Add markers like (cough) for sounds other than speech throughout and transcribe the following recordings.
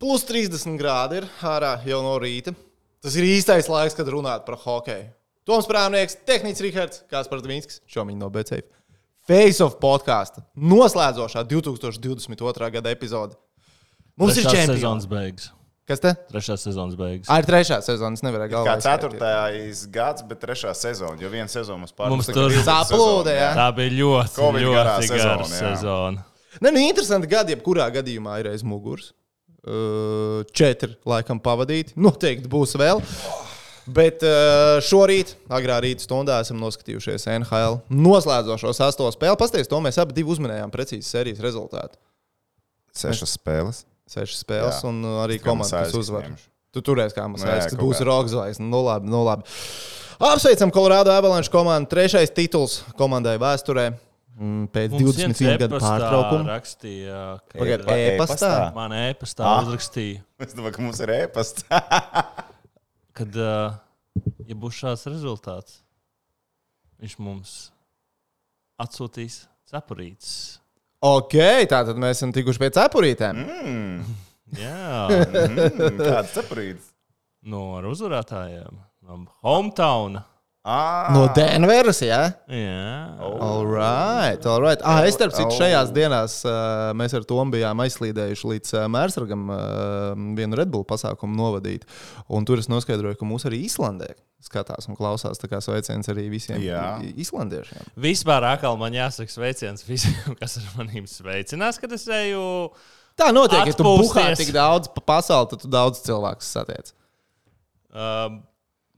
Plus 30 grādi ir ārā jau no rīta. Tas ir īstais laiks, kad runāt par hokeju. Toms Prāmnieks, Tehnicis Rihards, Kāspars Dvīnskis, šomiņ no BCF. Face of podkāstu noslēdzošā 2022. gada epizode. Mums Trešās ir sezonas čempions. beigas. Kas te? Trešās sezonas beigas. Ai, ir trešā sezona. Es nevarēju Kā galvā. izskaidrot. ceturtais gads, bet trešā sezona. Jo viena sezona mums Mums pārspēja. tur Saplūda, jā. Tā bija ļoti, Covid garā ļoti gara sezona, jā. sezona. Nē, nu, interesanti gadi, jebkurā gadījumā ir aiz muguras. Uh, četri laikam pavadīti. (laughs) Noteikti būs vēl. Bet uh, šorīt, agrā rīta stundā, esam noskatījušies NHL noslēdzošo sastāvu spēli. Pastāstiet, to mēs abi uzminējām precīzi sērijas rezultātu. Sešas spēles. Sešas spēles, Jā. un uh, arī komanda, kas uzvar. Tu turēsi, kā mums ka kaut būs kā. Rogzvaigznes. Nu, labi, nu, labi. Apsveicam Colorado Avalanche komandu. Trešais tituls komandai vēsturē pēc Mums 21 gadu pārtraukuma. rakstīja, ka Pagaid, E- e-pastā? man e-pastā Ah. uzrakstīja, (laughs) Es domāju, ka mums ir ēpasts. (laughs) ka, uh, ja būs šāds rezultāts, viņš mums atsūtīs cepurītes. Ok, tātad mēs esam tikuši pie cepurītēm. mm, (laughs) Jā, mm, kāds saprīts? no ar uzvarētājiem. No Hometowna. Ah, No Denveras, jā. Jā, All right, all right. Ah, es starp citu šajās dienās uh, mēs ar Tomu bijām aizslīdējuši līdz uh, Mērsragam uh, vienu Red Bull pasākumu novadīt. Un tur es noskaidroju, ka mūs arī Islandē skatās un klausās. Tā kā sveiciens arī visiem Jā. islandiešiem. Vispār atkal man jāsaka sveiciens visiem, (laughs) kas ar maniem sveicinās, kad es eju. Tā notiek, ja tu Atpūsties. buhā tik daudz pa pasauli, tad tu daudz cilvēku satiec. Um,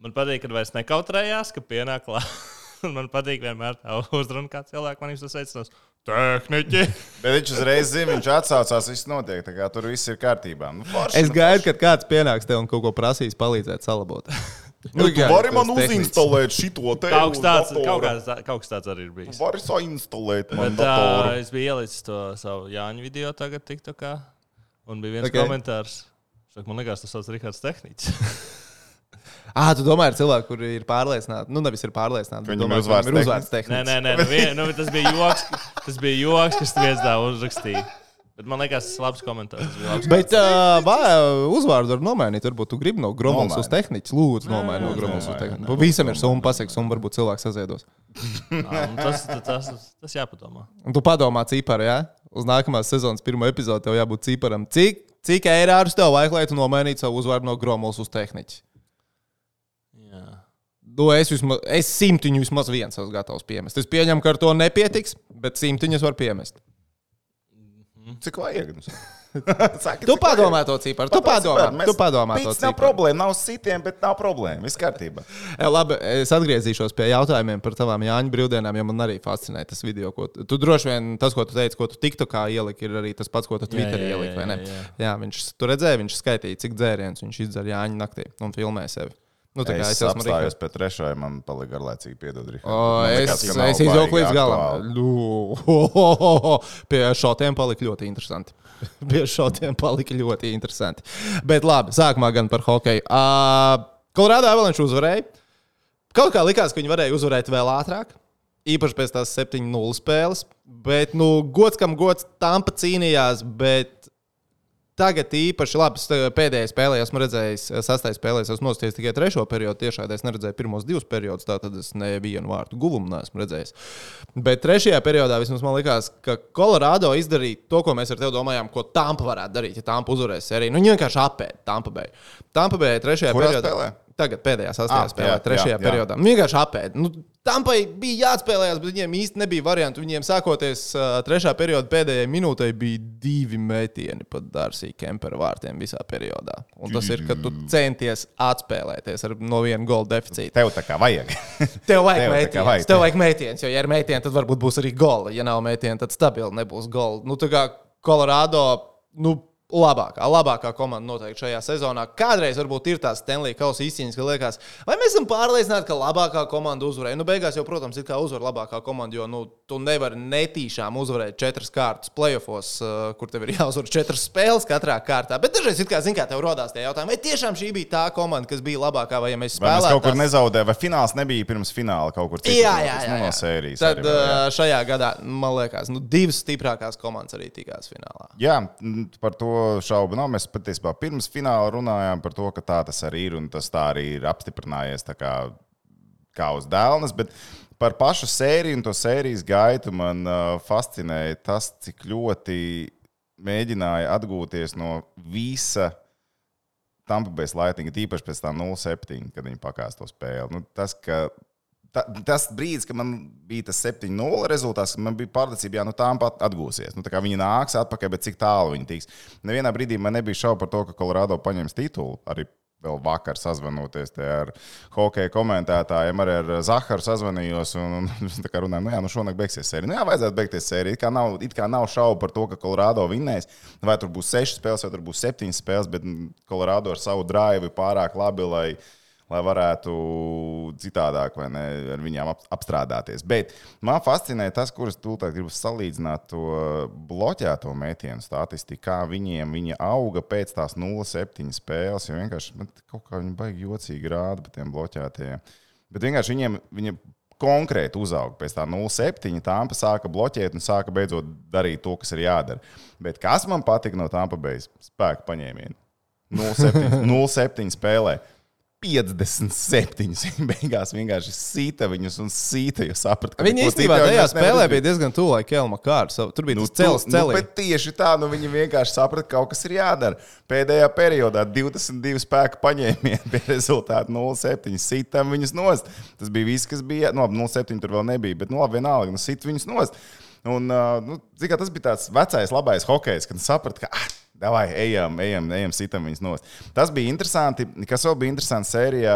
man patīk, kad vairs nekautrējās, ka pienāk klāt. (laughs) man patīk vienmēr tā uzrunā, kā cilvēki maniem sveicinās. Tehniķi! (laughs) Bet viņš uzreiz zina, viņš atsaucās, viss notiek. tā kā Tur viss ir kārtībā. Nu, forši, Es nu, gaidu, kad kāds pienāks tev un kaut ko prasīs, palīdzēt salabot. (laughs) Nu, tu vari man uzinstalēt šito te. Kaut tāds, datora. kaut kāds, tā- kaut kas tāds arī ir bijis. Vari sainstalēt man Bet, uh, es biju ielicis to savu Jāņu video tagad, TikTokā. Un bija viens Ok. okay. komentārs. Saka, man liekas, tas sauc Rihards Tehniķis. Ah, tu domā, ir cilvēki, kuri ir pārliecināti. Nu, nevis ir pārliecināti. bet Viņam domā, uzvārds ir uzvārds nē, tehnicis. nē, nē, nu, vien, nu, tas bija joks. Tas bija joks, kas viens tā uzrakstīja. Bet man liekas, tas ir labs komentārs. labs Bet uh, vai uzvārdu var nomainīt? Varbūt tu gribi no Gromovas uz tehniķu. Lūdzu, nomaini no Gromovas uz tehniķu. Visam ir summa, pasaks, un varbūt cilvēks saziedos. Nu, tas, tas, tas, tas jāpadomā. Un tu padomā ciparu, jā? Uz nākamās sezonas pirmo epizodu tev jābūt ciparam. Cik, cik eirārus tev vajag, lai tu nomainītu savu uzvārdu no Gromovas uz tehniķu? Nu, es, vismaz, es simtiņu vismaz viens esmu gatavs piemest. Es pieņemu, ka ar to nepietiks, bet simtiņus var piemest. Cik vajag? (laughs) Saki, Tu padomā to ciparu. Tu padomā, par, mēs- tu padomā to Pits nav ciparu. problēma, nav sitiem, bet nav problēma. Viss kārtībā. E, Labi, es atgriezīšos pie jautājumiem par tavām Jāņa brīvdienām, jo man arī fascinē tas video. Ko tu, tu droši vien tas, ko tu teici, ko tu TikTokā ieliki, ir arī tas pats, ko tu Twitterī jā, ieliki. vai ne? jā, jā. jā, viņš tur redzēja, viņš skaitīja, cik dzērienus viņš izdzer Jāņa naktī un filmēja sevi. Nu, tā kā Es, es, esmu apstājos Rihards. pie trešā, ja man palika garlaicīgi piedod. Rihard. O, Man es nav es izjauku līdz galam. Nu, (laughs) Pie šādiem palika ļoti interesanti. (laughs) Pie šādiem palika ļoti interesanti. Bet labi, sākumā gan par hokeju. Uh, Kolorādo Avalanche uzvarēja. Kaut kā likās, ka viņi varēja uzvarēt vēl ātrāk. Īpaši pēc tās 7-0 spēles. Bet, nu, gods kam gods, Tampa cīnījās. Bet tagad īpaši labi. tagad Pēdējā spēlē esmu redzējis, sastajā spēlē esmu nostājis tikai trešo periodu. Tiešām es neredzēju pirmos divus periodus, tātad es nevienu vārtu guvumu neesmu redzējis. Bet trešajā periodā vismaz man likās, ka Kolorādo izdarīja to, ko mēs ar tevi domājām, ko Tampa varētu darīt, ja Tampa uzvarēs sēriju. Nu, viņi vienkārši apēda Tampa Bay. Tampa Bay trešajā Kurā periodā. spēlē? Tagad pēdējā sastajā Ah, spēlē, jā, trešajā jā, jā. periodā. Nu, vienkārši apēda. Nu, Tampai bija jāatspēlējās, bet viņiem īsti nebija variantu. Viņiem sākoties uh, trešā perioda pēdējai minūtei bija divi metieni pat Dārsī Kempera vārtiem visā periodā. Un tas ir, kad tu centies atspēlēties ar no viena gola deficīta. Tev tā kā vajag. (laughs) Tev vajag mētienes. Tev vajag mētienes, jo, ja ir mētienes, tad varbūt būs arī gola. Ja nav mētienes, tad stabili nebūs gola. Nu, tā kā Colorado, nu, labākā, labākā komanda noteikti šajā sezonā. Kādreiz varbūt ir tās Stanley Kausa izcīņas, ka liekas, vai mēs esam pārliecināti, ka labākā komanda uzvarēja. Nu, beigās jau, protams, ir kā uzvar labākā komanda, jo nu, tu nevari netīšām uzvarēt četras kārtas playoffs, uh, kur tev ir (laughs) jāuzvar četras spēles katrā kārtā. Bet dažreiz, it kā, zin, kā tev rodās tie jautājumi, vai tiešām šī bija tā komanda, kas bija labākā, vai ja mēs Vai mēs spēlējām kaut kur nezaudējām, vai fināls nebija pirms fināla kaut kur citur? Jā, jā, jā, jā. No sērijas. Tad arī jā. uh, šajā gadā, man liekas, nu, divas stiprākās komandas arī tikās finālā. Jā, par to šaubu nav. Mēs patiesībā pirms fināla runājām par to, ka tā tas arī ir un tas tā arī ir apstiprinājies kā, kā uz dēlnes. Bet par pašu sēriju un to sērijas gaitu man uh, fascinēja tas, cik ļoti mēģināja atgūties no visa. Tampa Bay Lightning, tīpaši pēc tam 0-7, kad viņi pakāpst to spēli. Nu, tas, ka ta, tas brīdis, kad man bija tas 7-0 rezultāts, man bija pārliecība, ka nu, tā pat atgūsies. Nu, viņi nāks atpakaļ, bet cik tālu viņi tiks. Nevienā brīdī man nebija šaubu par to, ka Colorado paņems titulu. Arī vēl vakar sazvanoties ar hokeja komentētājiem, arī ar Zaharu sazvanījos. Un, un kā runājām, nu jā, nu šonakt beigsies sērija. Nu jā, vajadzētu beigties sērija. It kā nav, it kā nav šaubu par to, ka Colorado vinnēs. Vai tur būs sešas spēles, vai tur būs septiņas spēles, bet Colorado ar savu drive pārāk labi, lai varētu citādāk ne, ar viņiem ap, apstrādāties. Bet man fascinē tas, kurus tūlīt gribu salīdzināt to bloķēto metienu statistiku, kā viņiem viņa auga pēc tās 0,7 spēles. Jo vienkārši man kaut kā viņi baigi jocīgi rāda par tiem bloķētajiem. Bet vienkārši viņiem viņa konkrēti uzauga pēc tā 0,7. Tāmpa sāka bloķēt un sāka beidzot darīt to, kas ir jādara. Bet kas man patika no Tāmpa beigas spēka paņēmiena? 0,7 (laughs) spēlē. 57. (laughs) Beigās vienkārši sīta viņus un sīta. Ka viņi īstenībā tajā spēlē bija diezgan tuvu Kelma kārtas. Tur bija nu, cels nu, nu, tieši tā, nu viņi vienkārši saprata, ka kaut kas ir jādara. Pēdējā periodā 22 spēku paņēmieni (laughs) bija rezultāti 0,7. Sītam viņus nost. Tas bija viss, kas bija. No, 0,7 tur vēl nebija, bet no, vienalga, nu, sit viņus nost. Un, nu, zikā, tas bija tāds vecais, labais hokejs, kad saprata, ka ah, Davai, ejam, ejam, ejam, sitam viņus nost. Tas bija interesanti. Kas vēl bija interesants sērijā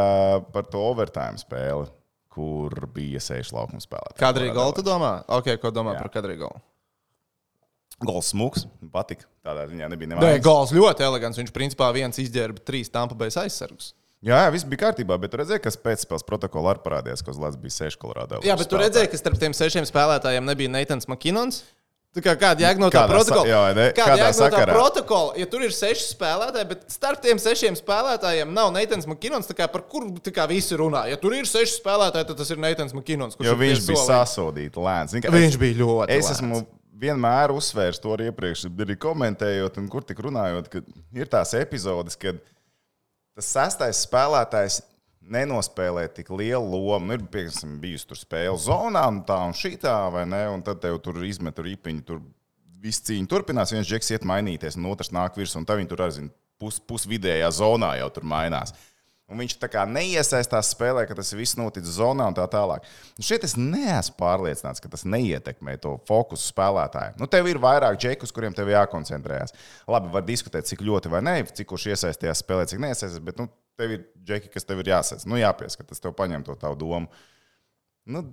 par to overtime spēli, kur bija seši laukuma spēlētāji. Kadrī gola, tu domā? Ok, ko domā Jā. par kadrī gola? Gols smūgs, patika. Tādā ziņā nebija nevajag. Nē, gols ļoti elegants. Viņš principā viens izģērba trīs tampa bez aizsargus. Jā, jā, viss bija kārtībā, bet tur redzēja, ka pēcspēles protokolā arī parādījās, ka uz Latvijas bija seši kolorādi. Jā, bet tur redzēja, ka starp tiem sešiem spēlētājiem nebija Neitans Makinons. Kā, kāda jēga no tā kādā protokola? Jā, ne? Kāda jēga no tā protokola? Ja tur ir seši spēlētāji, bet starp tiem sešiem spēlētājiem nav Neitans Makinons, par kuru visi runā. Ja tur ir seši spēlētāji, tad tas ir Neitans Makinons. Jo viņš bija sasodīts lēns. Viņš, viņš bija ļoti. Es lēns. esmu vienmēr uzsvērs to arī iepriekš, arī komentējot, un kur tik runājot, ka ir tās epizodes, kad tas sastais spēlētājs nenospēlē tik lielu lomu. Nu, ir piemēram, bijusi tur spēle zonā, un tā un šī tā, vai ne? Un tad tev tur izmet ripiņu, tur viss cīņa turpinās. viens džeks iet mainīties, un otrs nāk virsū, un tā viņi tur arī pus, pusvidējā zonā jau tur mainās. Un viņš tā kā neiesaistās spēlē, ka tas viss noticis zonā un tā tālāk. Nu šeit es neesmu pārliecināts, ka tas neietekmē to fokusu spēlētāju. Nu, tev ir vairāk džekus, kuriem tev jākoncentrējas. Labi, var diskutēt, cik ļoti vai nē, cik kurš iesaistījās spēlē, cik neiesaistījās. Bet nu, tev ir džeki, kas tev ir jāsēc. Nu, jāpieskat, tas tev paņem to tavu domu. Nu,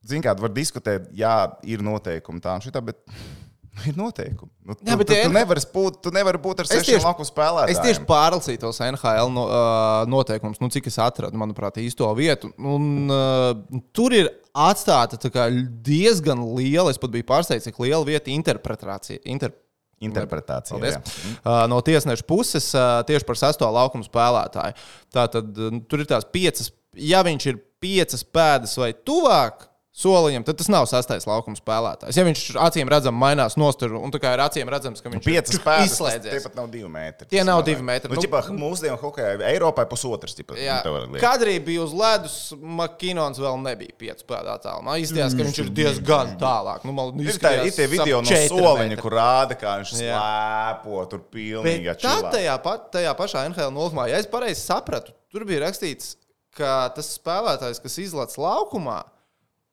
Ziniet, kāda var diskutēt, jā, ir noteikumi tā un šitā, bet (laughs) ir noteikumi. Nu, jā, tu, tu, tu, nevari būt, tu nevari būt ar sešiem laku spēlētājiem. Es tieši pārlasīju tos NHL no, uh, noteikumus, nu, cik es atradu, manuprāt, īsto vietu. Un, uh, tur ir atstāta kā, diezgan liela, es pat biju pārsteigts, cik liela vieta interpretācija. Inter interpretācija. Uh, no tiesneša puses uh, tieši par sesto laukumu spēlētāju. Tātad uh, tur ir tās piecas, ja viņš ir piecas pēdas vai tuvāk. Soliņam, tad tas nav sastais laukuma spēlētājs. Ja viņš acīm redzam, mainās nosturu, un tā kā ir acīm redzams, ka viņš ir piecas pēdas, izslēdzies. Tie pat nav divi metri. Tie nav divi metri. Nu, nu, mūsdienu hokeja Eiropai pusotrs. Jā, Kadrī bija uz ledus, Makinons vēl nebija piecu pēdā tālumā. Izties, ka viņš ir diezgan tālāk. Nu, man, ir, tā, ir tie video no soliņa, kur rāda, kā viņš slēpo tur pilnīgi. Tā tajā, pat, tajā pašā NHL nolūkumā, ja es pareizi sapratu, tur bija rakstīts, ka tas spēlētājs, kas izlaiž laukumā,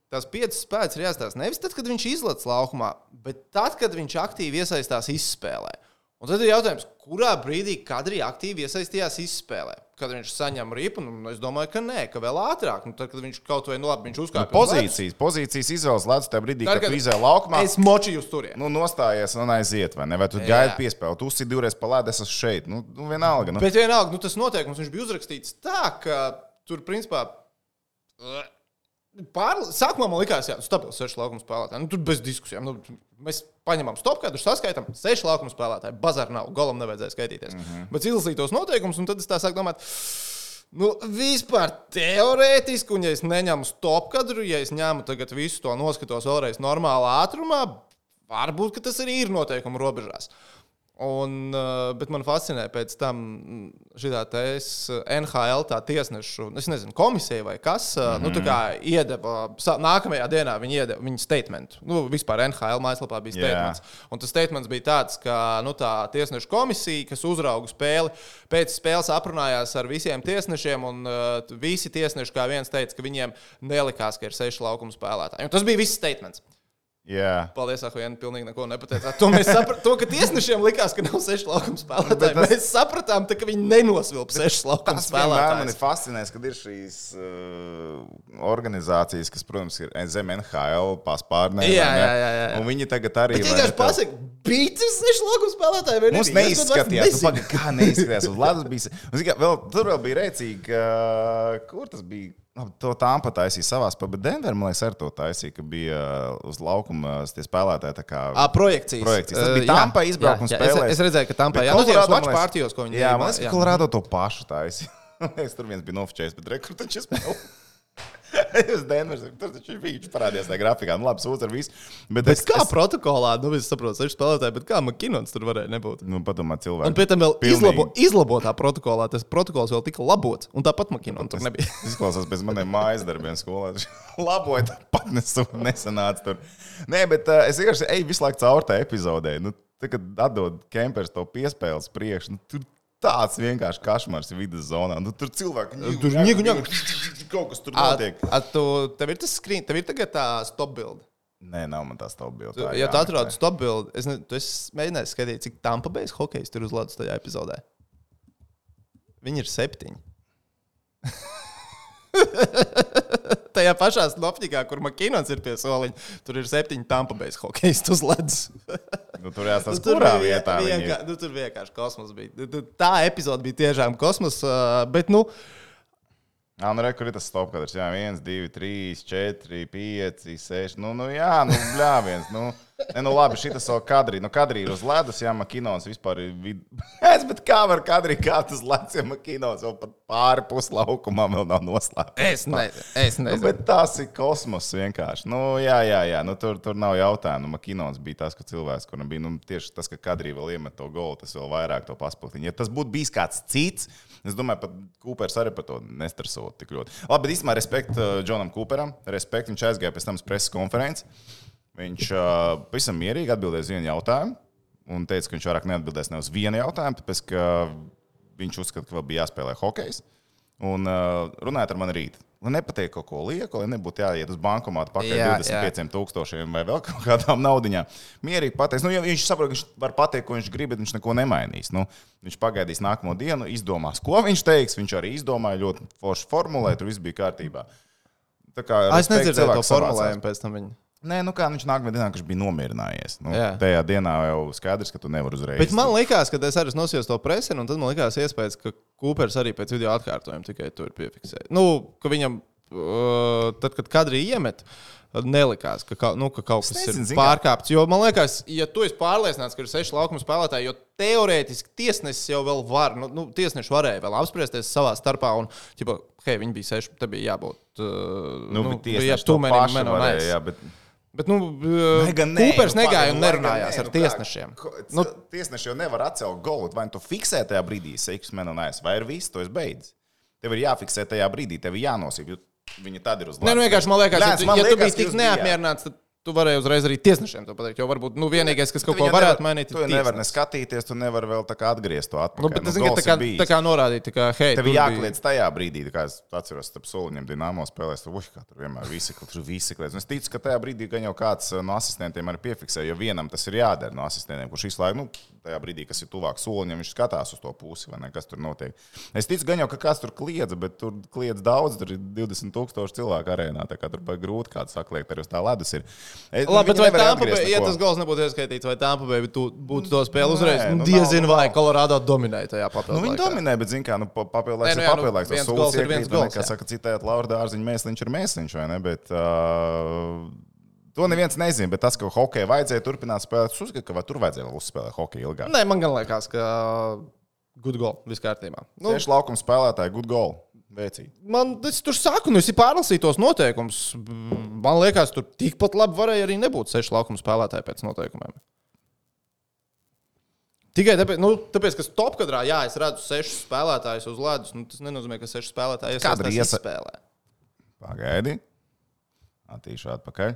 Tās piecas spējas ir jāstāsta nevis tad, kad viņš izlaiž laukumā, bet tad, kad viņš aktīvi iesaistās izspēlē. Un tad ir jautājums, kurā brīdī kadrī aktīvi iesaistījās izspēlē? Kad viņš saņem ripu, nu, es domāju, ka nē, ka vēl ātrāk. Nu, tad, kad viņš kaut vai nu, labi, viņš uzkāpa. Nu, pozīcijas, pozīcijas izvēles lēdz tajā brīdī, tad, kad, kad tu izvēlējies laukumā. Es močīju uz turieni. Nu, nostājies un aiziet, vai ne? Vai tu gaidi piespēli, tu uzsidi divreiz pa lēdu, es esmu šeit. Nu, nu vienalga. Nu. Bet vienalga, nu, tas noteikums viņš bija uzrakstīts tā, ka tur principā. Pār, sākumā man likās, ka stabils seši laukuma spēlētāji. Nu, tur bez diskusijām. Nu, mēs paņemam stopkādus, saskaitām seši laukuma spēlētāji. Bazar nav, golam nevajadzēja skaitīties. Mm -hmm. Bet izlasīju tos noteikumus, un tad es tā sāku domāt. Nu, vispār teorētiski, un ja es neņemu stopkadru, ja es ņemu tagad visu to noskatos vēlreiz normālā ātrumā, varbūt tas arī ir noteikuma robežās. Un, uh, bet man fascinē pēc tam šī tā NHL tā tiesnešu, es nezinu, komisija vai kas, mm -hmm. nu, tā kā iedeva, nākamajā dienā viņi iedeva viņa statementu. Nu, vispār NHL mājaslapā bija statements. Un tas statements bija tāds, ka nu, tā tiesnešu komisija, kas uzrauga spēli, pēc spēles aprunājās ar visiem tiesnešiem, un uh, visi tiesneši, kā viens teica, ka viņiem nelikās, ka ir seši laukuma spēlētāji. Un tas bija viss statements. Jā. Paldies, Ahujēn, pilnīgi neko nepateicāt. To mēs sapratām, ka tiesnešiem likās, ka nav seši laukuma spēlētāji. Tas- Mēs sapratām, tā, ka viņi nenosvilp sešus laukuma vienmēr man ir fascinējis, kad ir šīs uh, organizācijas, kas, protams, ir zem NHL paspārnē. Jā, jā, jā, jā. Un viņi tagad arī. Ne, vienkārši pasaka, bija tas seši laukuma spēlētāji. vai Mums neizskatījās, nu, kā neizskatījās. Uz ledus bija. Vēl, tur vēl bija rēcīgi, ka, kur tas bija. Labi, To tāmpa taisīja savā spēlē, bet Denver, man liekas, arī to taisīja, ka bija uh, uz laukuma tie spēlētāji. tā Kā, Ā, projekcijas. Projekcijas. Tas Uh, bija jā, Tampa izbraukums jā, jā. Es, spēlēs. es redzēju, ka jā, nu, Colorado, watch man liekas- partijos, ko viņi Jā, ņēma, man liekas, ka Colorado to pašu taisīja. (laughs) Liekas, tur viens bija nofočējis, bet rekrutačs spēlē. (laughs) Es Denveras, tur taču viņš parādījās tajā grafikā. Nu, labi, sūdz ar visu. Bet, Bet es, kā es, protokolā, nu, es saprotu, seši spēlētāji, bet kā Makinons tur varēja nebūt? nu, padomā, cilvēki. Un pēc tam vēl Pilnīgi. izlabo, izlabotā protokolā tas protokols vēl tika labots. Un tāpat Makinons tur nebija. (laughs) Izklausās pēc maniem mājas darbiem skolā. (laughs) Laboja, tāpat nesu, nesanāca tur. Nē, bet uh, es vienkārši eju visu laiku caur tai epizodē. Nu, tad, kad atdod kempers to piespēles priekš, nu, tur tāds vienkārši kašmars vidus zonā. Nu, tur cilvēki Tur ņigu, ņigu. Kaut kas tur A, notiek. a, tu, tev ir tas screen, tev ir tagad tā stop build. Nē, nav man tā stāvbilde. Tu, ja tu atrod stop build, es, ne, tu esi mēģinājis skatīt, cik tampa beigas hokejs tur uz ledus tajā epizodē. Viņi ir septiņi. (laughs) Tajā pašā snoptikā, kur Makinons ir pie soliņa, tur ir septiņi tampa beigas hokejs uz ledus. (laughs) Nu, tur jāstāsta, tur kurā bija vietā vienkā, nu, tur vienkārši kosmos bija. Nu, tu- Tā epizode bija tiešām kosmos, bet nu, Jā, nu, re, kur ir tas stop kadrs? Jā, 1, 2, 3, 4, 5, 6. Nu, nu jā, nu, bļāviens. Nu, ne, nu, labi, šis jau kadrī. Nu, kadrī ir uz ledus, jā, makinons vispār ir. Vid... (laughs) Es, bet kā var kadrī, kā tas ledus, ja makinons vēl pat pāri puslaukumam vēl nav noslēgts? es nezinu. Es Nu, nezinu. bet tas ir kosmos vienkārši. Nu, jā, jā, jā. Nu, tur, tur nav jautājumu. Nu, Makinons bija tas, ka cilvēks, kuram bija nu, tieši tas, ka kadrī vēl iemet to golu, tas vēl vairāk to paspilgtina. Ja tas būtu bijis kāds cits, es domāju, pat Kūpers arī par to nestresotu tik ļoti. Labi, bet īstenībā respekt uh, Džonam Kūperam. Respekt, viņš aizgāja pēc tam uz preses konferenci. Viņš pavisam mierīgi atbildēja uz vienu jautājumu un teica, ka viņš vairāk neatbildēs ne uz vienu jautājumu, tāpēc ka viņš uzskata, ka vēl bija jāspēlē hokejs. Un uh, runājot ar mani rīt, lai nepateiktu kaut ko lieku, lai nebūtu jāiet uz bankomātu pakaļ Jā, 25 tūkstošiem vai vēl kaut kādām naudaiņām. Mierīgi pateiks, nu, ja viņš saprot, ka viņš var pateikt, ko viņš grib, bet viņš neko nemainīs. Nu, viņš pagaidīs nākamo dienu, izdomās, ko viņš teiks. Viņš arī izdomāja ļoti forši formulēt, tur viss bija kārtībā. Tā kā, Es nedzirdēju to formulējumu pēc tam. Viņa. Nē, nu kā viņš nākamajā dienā, viņš bija nomierinājies. Nu, Jā. tajā dienā jau skaidrs, ka tu nevari uzreiz. Bet man liekas, ka es arī nosījos to presi, un tad man liekas, iespējas, ka Kūpers arī pēc video atkārtojuma tikai tur piefiksēja. Nu, ka viņam, uh, tad, kad kadrī iemet, nelikās, ka, ka, nu, ka kaut kas nezinu, ir pārkāpts. Jo man liekas, ja tu esi pārliecināts, ka ir seši laukuma spēlētāji, jo teorētiski tiesnesis jau vēl var, nu, nu tiesneši varēja vēl apspriesties savā starpā, un, ķipa, hei, viņi bija seši, te bija jābūt. Uh, nu, nu, bija too many men on ice. Jā, bet... Nu, gan nē, Kūpers negāja un nu, nerunājās nē, ar nu tiesnešiem. Nu, Tiesneši jau nevar atcelt golu. Vai nu tu fiksē tajā brīdī, seiks man un aiz, vai ir viss, to es beidzu. Tev ir jāfiksē tajā brīdī, tev ir jānosīk, jo viņi tad ir uz Nē, nu vienkārši man liekas, ja, tu, man ja tu liekas, biji tik neapmierināts, tad tu varēji uzreiz arī tiesnešiem to pateikt. Jo varbūt nu, vienīgais, kas kaut Tu ko varētu nevar- mainīt, Tu jau nevari ne skatīties, tu nevari vēl tā kā atgriezt to atpakaļ. Nu, bet, Nu, gols tā kā, ir bijis. tā kā norādīt, ka, hei, Tev ir bija- jākliedz tajā brīdī, tā kā es atceros, starp soliņiem dīnāmo spēlēs. Tur, uj, kā tur vienmēr visi, tur visi kliedz. Un Es ticu, ka tajā brīdī gan jau kāds uh, no asistentiem arī piefiksē, jo vienam tas ir jādara no asistentiem, kurš visu laiku, nu, tajā brīdī, kas ir tuvāk soliņam, viņš skatās uz to pusi, vai ne, kas tur notiek. Es ticu, gan jau, ka kāds tur kliedz, bet tur kliedz daudz, tur ir 20 tūkstoši cilvēku arēnā, tā kā tur bija grūti kāds sakliekt, arī uz tā ledus ir. Es, Labi, bet vai atgriezt Bay, ja tas gols nebūtu ieskaitīts, vai Bay tu- būtu to spēli uzreiz? Nē, Nu, nu, Diezinu, vai nav. Colorado dominēja tajā papildus. Nu, viņi dominē, bet, zināmā mērā, nu, papildinājums nu ir nu, papildinājums. Tas gols ir viens gols, Kā saka, citējot Laura Dārziņu, mēsliņš ir mēsliņš, vai ne? Bet, uh, To neviens nezina, bet tas, ka hokeja vajadzēja turpināt spēlēt, es uzskatu, ka tur vajadzēja vēl uzspēlēt hokeju ilgāk. Nē, man gan liekas, ka good goal, viss kārtībā. Nu, Tieši laukuma spēlētāji, good goal. Veicīgi. Man tas tur saka, nu, es pārlasīju tos noteikumus. Man liekas, tur tikpat labi varēja arī nebūt seši laukuma spēlētāji pēc noteikumiem. Tikai tāpēc, nu, tāpēc ka stopkadrā, jā, es redzu sešus spēlētājus uz ledus. Nu, tas nenozīmē, ka seši spēlētāji iesaistās iesa- spēlē. Pagaidi. Attīšu atpakaļ.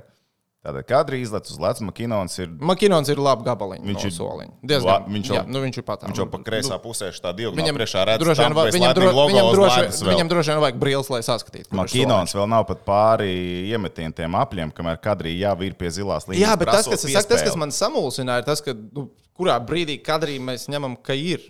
Tātad, kad izlaiž uz Latvijas Makinons, ir Makinons ir labi gabaliņš. Viņš ir- ir soliņš. Diezgan. La- viņš jau- jā, nu, viņš ir pat. viņš jau pa kreisā pusē šā diagonālā Viņam priekšā redz, droši vien, Tampa va- Bay viņam, dro, viņam, droši, viņam droši vien vajag brīvs, lai saskatītu. Makinons vēl nav pat pāri iemetieniem tiem apļiem, kamēr kadrī jau ir pie zilās līnijas. Jā, bet tas, kas, saku, tas, kas man samulsināja, ir tas, ka nu, kurā brīdī kadrī mēs ņemam, ka ir.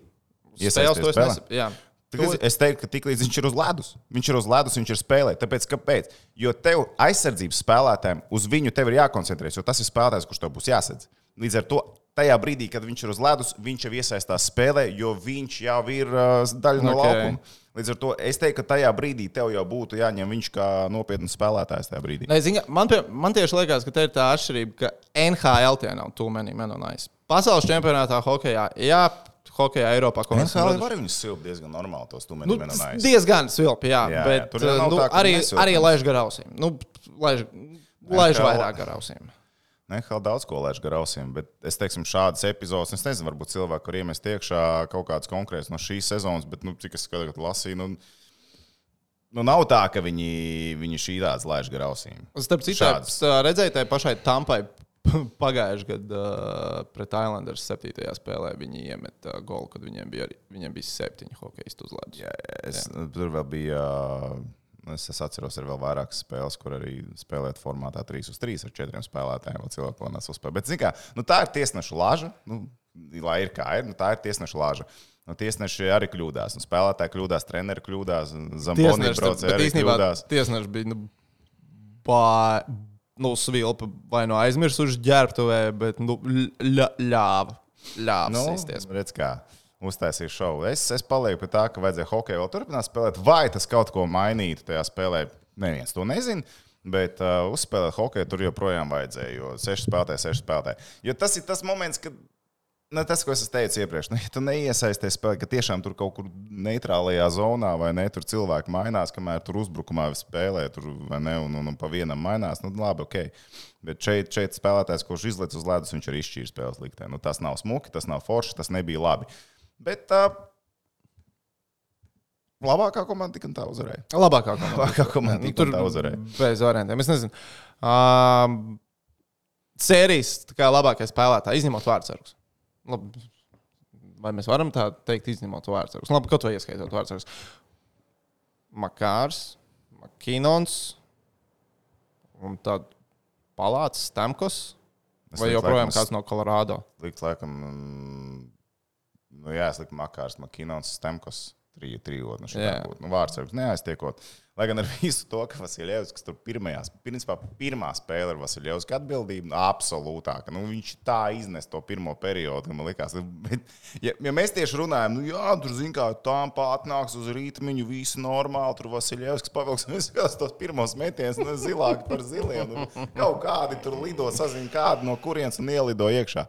Uz Iesaisties Spēles to es spēlē? Jā. Tikai Es teiktu, ka tiklīdz viņš ir uz ledus, viņš ir uz ledus, viņš ir spēlē. Tāpēc, kāpēc? Jo tev aizsardzības spēlētājiem uz viņu tev ir jākoncentrējas, jo tas ir spēlētājs, kurš tev būs jāsadz. Līdz ar to tajā brīdī, kad viņš ir uz ledus, viņš jau iesaistās spēlē, jo viņš jau ir uh, daļa no Ok. laukuma. Līdz ar to es teiktu, ka tajā brīdī tev jau būtu jāņem viņš kā nopietns spēlētājs. Nē, zini, man, pie, man tieši liekas, ka te ir tā atšķirība, ka NHL tie nav too many men on ice. Pasaules čempionātā hokeja, jā, hokeja Eiropā NHL var viņus silpt diezgan normāli, tos tu Nu, diezgan svilpi, jā, Jā, jā, bet tur jau nav nu, tā, arī, arī laiž garausim. Nu, laiž, laiž vairāk garausim. NHL daudz ko laiž garausim, bet es teiktu, šādas epizodes, es nezinu, varbūt cilvēki, kuriem es tiekšā kaut kādas konkrētas no šīs sezonas, bet, nu, cik es tagad lasīju, nu, nu nav tā, ka viņi, viņi šī tādas laiž garausim. Starp citu, redzēju, tai pašai Tampai (laughs) pagājušajā gadā pret Islanders 7. spēlē viņi iemeta uh, golu, kad viņiem bija, arī, viņiem bija septiņi hokeisti uz ledus. Jā, es, jā. Tur vēl bija. nu, Es, es atceros, ir vēl vairākas spēles, kur arī spēlēt formātā 3 uz 3 ar 4 spēlētājiem. Vēl cilvēki vēl nes uzspēlēt. Bet, mērā, nu, tā ir tiesneša lāža. Nu, lai ir kā ir, nu, tā ir tiesneša lāža. Nu, tiesneši arī kļūdās. Nu, spēlētāji kļūdās, treneri kļūdās, Zamboni braucēji arī kļūdās. tiesneši bija nu, bā, nu, svilpa vai no aizmirsuši ģērbtuvē, bet nu, ļāva. Ļāva Nu, sīsties. redz, kā uztaisīja šovu. Es, es palieku pie tā, ka vajadzēja hokeju vēl turpināt spēlēt. Vai tas kaut ko mainītu tajā spēlē? Neviens to nezina. Bet uh, uzspēlēt hokeju tur joprojām vajadzēja. Jo seši spēlētāji, seši spēlētāji. Jo tas ir tas moments, kad. Ne, tas, ko es teicu iepriekš, nu, ja tu neiesaisties spēlē, ka tiešām tur kaut kur neitrālajā zonā vai ne, tur cilvēki mainās, kamēr tur uzbrukumā spēlē, tur vai ne, un, un, un pa vienam mainās. Nu, labi, ok. Bet šeit, šeit spēlētājs, kurš izlaiž uz ledus, viņš ir izšķīris spēles liktē. Nu, tas nav smuki, tas nav forši, tas nebija labi. Bet uh, labākā komanda tik un tā uzvarēja. Labākā komanda. Labākā komanda Nu, tik un tā uzvarēja. Bez variantiem. Es nezinu. Um, sērijas tā labākais spēlētājs, izņemot vārdsargus. Labi. Vai mēs varam tā teikt, izņemot vārdsargus? Labi, kaut vai ieskaitot vārdsargus. Makārs, Makinons un tad Palāts, Stamkos. Es Vai joprojām kāds no Kolorādo? Likt, laikam, mm, nu, jā, es liku Makārs, Makinons, Stemkos. Trīs, trījotni. Jā. Nu, Vārdsargs neaiztiekot. Lai gan ar visu to, ka Vasiljevs, kas tur pirmajās, principā pirmā spēle ar Vasiljevs atbildību, nu, absolūtāka. Nu, viņš tā iznes to pirmo periodu, ka man likās. nu, Bet, ja, ja mēs tieši runājam, nu jā, tur zin kā tām pārnāks uz rītmiņu, visu normāli, tur Vasiljevs pavilks, (laughs) skatos tos pirmos metienus, nu, zilāki par ziliem. Nu, kaut kādi tur lido, sazina kādu no kurienes un ielido iekšā.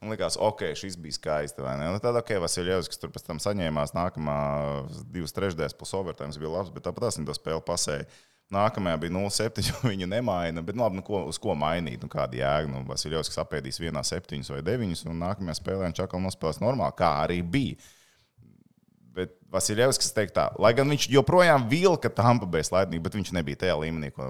Un likās, ok, šis bija skaisti. Nu, tad, ok, Vasiljevs, kas tur pēc tam saņēmās nākamā divas trešdaļas plus overtime, bija labs, bet tāpat viņi to spēli pasēja. Nākamajā bija 0,7, (laughs) jo viņi nemaina. Bet, nu, labi, nu, ko, uz ko mainīt? Nu, kāda jēga? Nu, Vasiljevs, kas apēdīs vienā septiņus vai deviņus, un nākamajā spēlē viņš atkal nospēlēs normāli, kā arī bija. Bet Vasiljevskis teikt tā, lai gan viņš joprojām vilka Tampa Bay slaidnību, bet viņš nebija tajā līmenī, ko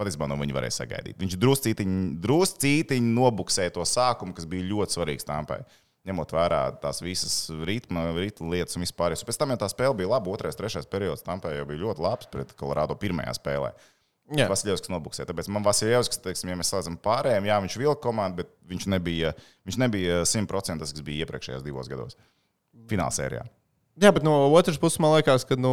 patiesībā no viņa varēja sagaidīt. Viņš druscītiņi, druscītiņi nobuksēja to sākumu, kas bija ļoti svarīgs Tampai. Ņemot vērā tās visas ritma, ritma lietas un vispār. Pēc tam, ja tā spēle bija laba, otrais, trešais periods, Tampai jau bija ļoti labs pret Kolorādo pirmajā spēlē. Jā. Vasiljevskis nobuksēja. Tāpēc man Vasiljevskis, teiksim, ja mēs slēdzam pārējiem, jā, viņš vilka komandu, bet viņš nebija, viņš nebija 100% tas, kas bija iepriekšējos divos gados. Finālsērijā. Jā, bet no otras puses man liekas, ka nu,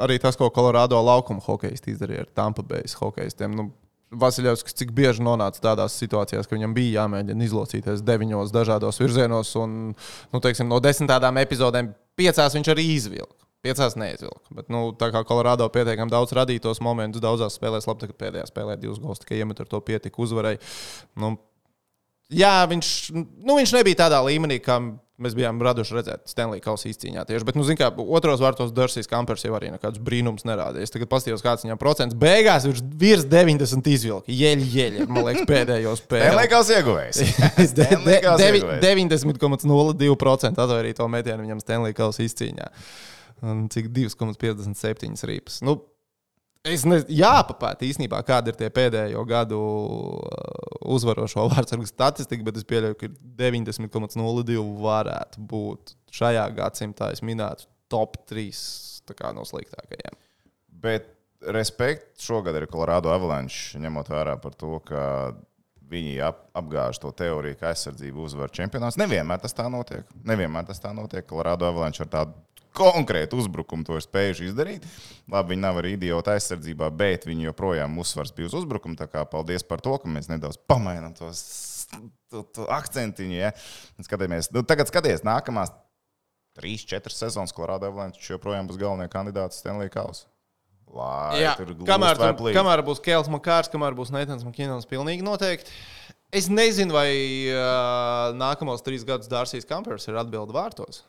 arī tas, ko Kolorādo laukuma hokeisti izdarīja ar Tampa Bay hokeistiem. Nu, Vasiljovs, cik bieži nonāca tādās situācijās, ka viņam bija jāmēģina izlocīties deviņos dažādos virzienos, un nu, teiksim, no desmit tādām epizodēm piecās viņš arī izvilka. Piecās neizvilka. Bet, nu, tā kā Kolorādo pietiekami daudz radītos momentus, daudzās spēlēs, labi, ka pēdējā spēlē divas gols tikai iemet ar to pietika uzvarēja. Nu, jā, viņš, nu, viņš nebija tādā līmenī, kā Mēs bijām raduši redzēt Stanley Kausa izcīņā tieši. Bet, nu, zināmā mērā, otros vārtos Dārsīs Kampers jau arī nekādus brīnumus nerādīja. Es tagad paskatījos, kāds viņam procents. Beigās viņš virs 90 izvilka. Jeļi, jeļi, man liekas, pēdējos spēlēs. Stanley Kausa ieguvējs. 90,02% atvairīja to metienu viņam Stanley Kausa izcīņā. Un cik 2,57 rīpas. Nu, Es nezinu, jāpapēta īstenībā, kāda ir tie pēdējo gadu uh, uzvarošo vārdsargu statistika, bet es pieļauju, ka 90,02 varētu būt šajā gadsimtā, es minētu, top 3 kā, no sliktākajiem. Bet respekt šogad ir Colorado Avalanche, ņemot vērā par to, ka viņi ap, apgāž to teoriju, ka aizsardzība uzvar čempionāts. Nevienmēr tas tā notiek. Nevienmēr tas tā notiek. Colorado Avalanche ar tādu konkrētu uzbrukumu to ir spējuši izdarīt. Labi, viņi nav arī idioti aizsardzībā, bet viņi joprojām uzsvars bija uz uzbrukumu. Tā kā paldies par to, ka mēs nedaudz pamainām tos to, to akcentiņu. Ja? Skatāmies, nu, tagad skaties, nākamās trīs, četras sezonas Colorado Avalanche joprojām būs galvenie kandidāti Stanley Kausa. Lai Jā, tur kamēr, tur, kamēr būs Kēls Makārs, kamēr būs Neitans Makīnons, pilnīgi noteikti. Es nezinu, vai uh, nākamos trīs gadus Dārsīs Kampers ir atbildi vārtos.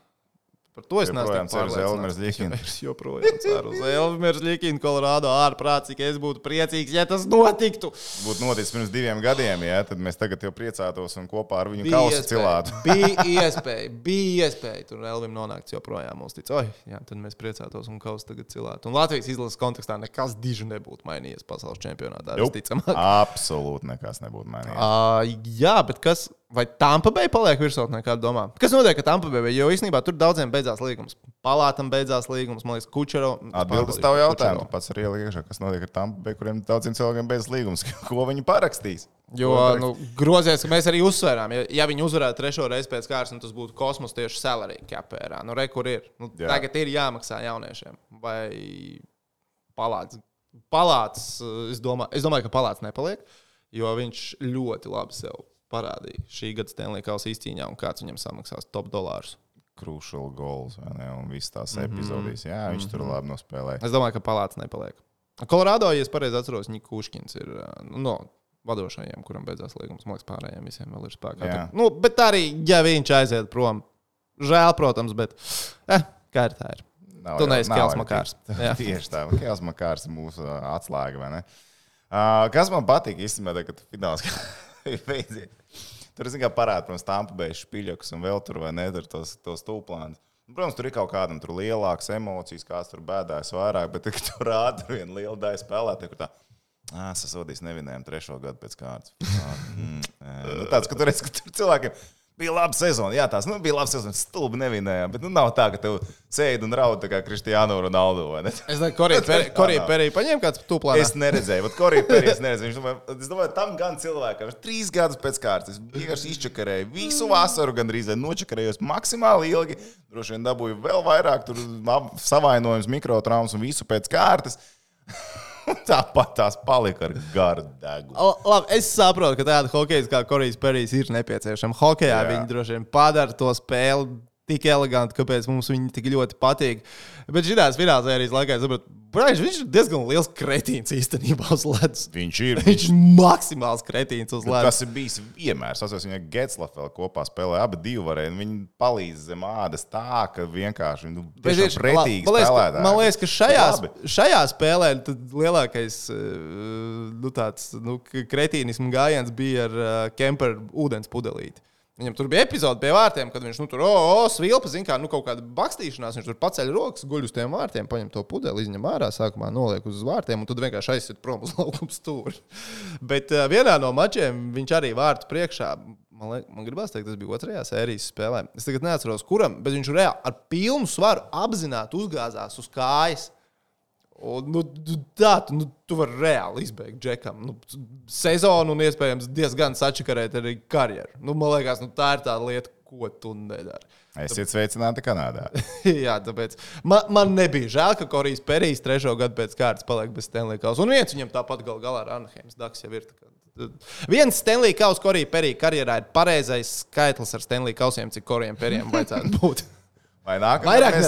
Par to es neesmu pārliecināts. (laughs) Es joprojām ceru uz Elmers Ļikinu, Kolorādo ārprāt, cik es būtu priecīgs, ja tas notiktu. būtu noticis pirms diviem gadiem, ja, tad mēs tagad jau priecātos un kopā ar viņu kausu cilātu. (laughs) bija iespēja, bija iespēja tur Elvim nonākt joprojām uz tic. Oi, jā, tad mēs priecātos un kausu tagad cilātu. Un Latvijas izlases kontekstā nekas diži nebūtu mainījies pasaules čempionātā. Jup. visticamāk. Absolūti nekas nebūtu mainījies. Uh, jā, bet kas. Vai Tampa Bay paliek virsotnē, kā domā? Kas notiek ar Tampa Bay? Jo īstenībā tur daudziem beidzās līgums. Palātam beidzās līgums, man liekas, Kučero. Atbildes tavu jautājumu. Tu pats arī ieliki iekšā, kas notiek ar tām, kuriem daudziem cilvēkiem beidzas līgums, (laughs) ko viņi parakstīs. Jo nu, grozies, ka mēs arī uzsvērām, ja, ja viņi uzvarētu trešo reizi pēc kārtas, nu, tas būtu kosmos tieši salary capērā. Nu, re, kur ir? Nu, Jā. tagad ir jāmaksā jauniešiem. Vai palāts? Palāts, es domāju, es domāju, ka palāts nepaliek, jo viņš ļoti labi sev parādīja šī gada Stanley Kausa izcīņā un kāds viņam samaksās top dolārus. Crucial goals, ne? Un visas tās Mhm. epizodijas. Jā, viņš tur labi nospēlēja. Es domāju, ka palāts nepaliek. Kolorādo, ja es pareizi atceros, Niks Kuškins ir uh, nu, no vadošajiem, kuram beidzās līgums. Man liekas, pārējiem visiem vēl ir spēkā. Bet, nu, bet arī, ja viņš aiziet prom, žēl, protams, bet eh, kā ir tā ir. Nav Tu neesi arī Makārs. (laughs) tieši- tā, Kēls Makārs ir mūsu ā, atslēga? Uh, kas man patīk īstenībā, tad, kad fināls (laughs) (laughs) beidzies. Tur zin, kā parāda, protams, Tampa Bay špiļoks un vēl tur, vai ne, tur tos, tos tūplāns. Nu, Protams, tur ir kaut kādam tur lielākas emocijas, kāds tur bēdājas vairāk, bet, kad tur rāda viena liela daļa spēlētāja, kur tā, sasodīs nevinējām trešo gadu pēc kārtas. (laughs) Ah, mm, nu, tāds, ka tur, redz, ka tur cilvēkiem bija laba sezona. Jā, tās nu, bija laba sezona, stulbi nevinējām, bet nu, nav tā, ka tev sēdi un raud tā kā vai ne? Es domāju, ka Korija Perī paņēma kāds tūplāns. Es neredzēju, bet Korija Pērijas neredzēju. Viņš domāja, es domāju, tam gan cilvēkam ir trīs gadus pēc kārtas. Es vienkārši izčakarēju visu vasaru, gandrīz nočakarējos maksimāli ilgi. Droši vien dabūju vēl vairāk savainojums, mikrotraumas un visu pēc kārtas. (laughs) Tāpat tās palika ar garu degu. Labi, es saprotu, ka tāda hokeja kā Korejas Perijs ir nepieciešama. Hokejā Jā. viņi droši vien padara to spēli tik eleganti, kāpēc mums viņi tik ļoti patīk. Bet finālā arī laikā es saprotu, Brāļš, viņš ir diezgan liels kretīns īstenībā uz ledus. Viņš ir. Viņš ir maksimāls kretīns uz ledus. Tas ir bijis vienmēr. Es atceros, viņa Getslava vēl kopā spēlēja. Abi divi varēja. Viņi palīdz zem ādas tā, ka vienkārši nu, tieši- pretīgi man liekas. Man liekas, ka šajā, šajā spēlē tad lielākais eh, nu, tāds, nu, kretīnismu gājiens bija ar uh, Kemperu ūdens pudelīti. Viņam tur bija epizode pie vārtiem, kad viņš nu, tur oh, svilpa, zina, kā nu, kaut kāda bakstīšanās. Viņš tur paceļ rokas, guļ uz tiem vārtiem, paņem to pudeli, izņem ārā, sākumā noliek uz vārtiem, un tad vienkārši aiziet prom uz (laughs) laukuma stūri. Bet uh, vienā no mačiem viņš arī vārtu priekšā. Man, liek, man gribās teikt, tas bija otrajā sērijas spēlē. Es tagad neatceros, kuram, bet viņš reāli ar pilnu svaru apzināti uzgāzās uz kājas. Un, nu, tā tu, nu, tu vari reāli izbeigt džekam. Nu, sezonu un iespējams diezgan sačakarēt arī karjeru. Nu, man liekas, nu, tā ir tā lieta, ko tu nedari. Esiet sveicināti Kanādā. (laughs) Jā, tāpēc man, man nebija žēl, ka Korejs Perijs trešo gadu pēc kārtas paliek bez Stanley Kausa. Un viens viņam tāpat gal galā ar Anaheims Daks jau ir. Viens Stanley Kausa Korejā Perija karjerā ir pareizais skaitlis ar Stanley Kausiem, cik Korejam Perijam vajadzētu būt. (laughs) Vai nākamā Vairāk mēs,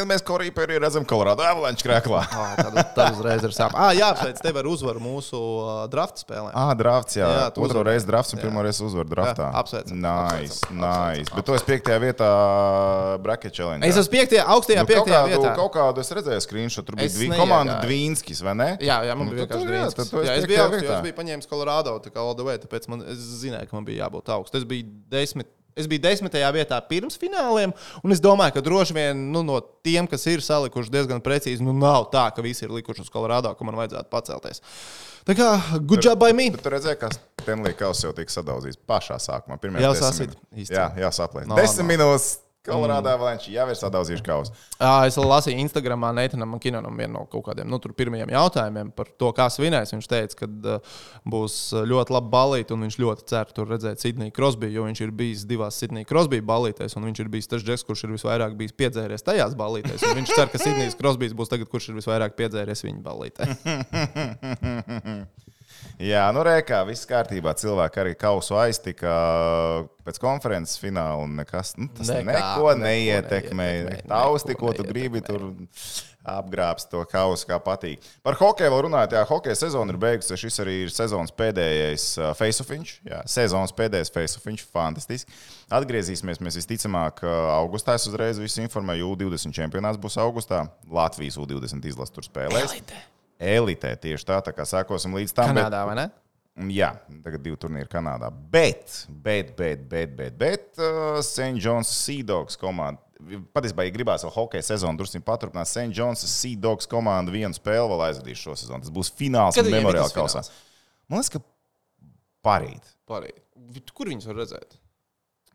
gada mēs Koriju Perī redzam Colorado Avalanche krēklā? (laughs) Tad uzreiz ir sāp. Ah, jā, apsveic tevi ar uzvaru mūsu uh, draft spēlē. Ah, drafts, jā. Jā, Otro uzvari. reizi drafts un pirmo reizi uzvaru draftā. Apsveicam, Nice, apsveicam, nice. apsveicam, Bet tu esi piektajā vietā bracket challenge. Es esmu piektajā, augstajā Nu, piektajā kādu, vietā. kaut kādu es redzēju screenshot, tur bija neiegāju. komanda Dvīnskis, vai ne? Jā, jā, man Nu, bija vienkārši esi Jā, es biju augsts, jo es biju paņēmis Colorado, tā kā all the way, tāpēc man, es zināju, ka man bija jābūt augsts. Es biju desmit. Es biju desmitajā vietā pirms fināliem, un es domāju, ka droši vien nu, no tiem, kas ir salikuši diezgan precīzi, nu nav tā, ka visi ir likuši uz Colorado, ka man vajadzētu pacelties. Tā kā good job by me. Bet tu redzēji, ka Stenley Kauss jau tika sadauzīts pašā sākumā. Sasit, minūtēs. īsti. Jā, jā saplēs. No, Desmit no. minūtes Colorado Avalanche jau ir sadauzījuši kausu. Es lasīju Instagramā Neitanam Kinanam vienu no kaut kādiem nu, pirmajiem jautājumiem par to, kā svinēs. Viņš teica, ka būs ļoti labi balīti, un viņš ļoti cer tur redzēt Sidniju Krosbiju, jo viņš ir bijis divās Sidnijas Krosbijas balītēs, un viņš ir bijis tas džeks, kurš ir visvairāk bijis piedzēries tajās balītēs. Viņš cer, ka Sidnijas Krosbijas būs tagad, kurš ir visvairāk piedzēries viņa balītē. (laughs) Jā, nu rēkā, viss kārtībā. Cilvēki arī kausu aiztika pēc konferences fināla. un Nekas, nu, tas Nekā, neko neko neietekmē. Tausti, ko tu gribi, tur apgrābs to kausu, kā patīk. Par hokeju vēl runājot, jā, hokeja sezona ir beigusies. Šis arī ir sezonas pēdējais uh, face-offiņš. Jā, sezonas pēdējais face-offiņš, fantastiski. Atgriezīsimies mēs visticamāk uh, augustā. Es uzreiz visu informēju, U20 čempionāts būs augustā. Latvijas U20 izlases tur spēlēs. Elitē tieši tā, tā kā sākosim līdz tam. bet- Kanādā, vai ne? Jā, tagad divi turnīri Kanādā. Bet, bet, bet, bet, bet, bet uh, St. John's Sea Dogs komanda. Patiesībā, ja gribās vēl hokeja sezonu drusku paturpināt, St. John's Sea Dogs komanda vienu spēli vēl aizvadīs šo sezonu. Tas būs fināls memoriāla kausā. Man liekas, ka parīt. Parīt. Kur viņus var redzēt?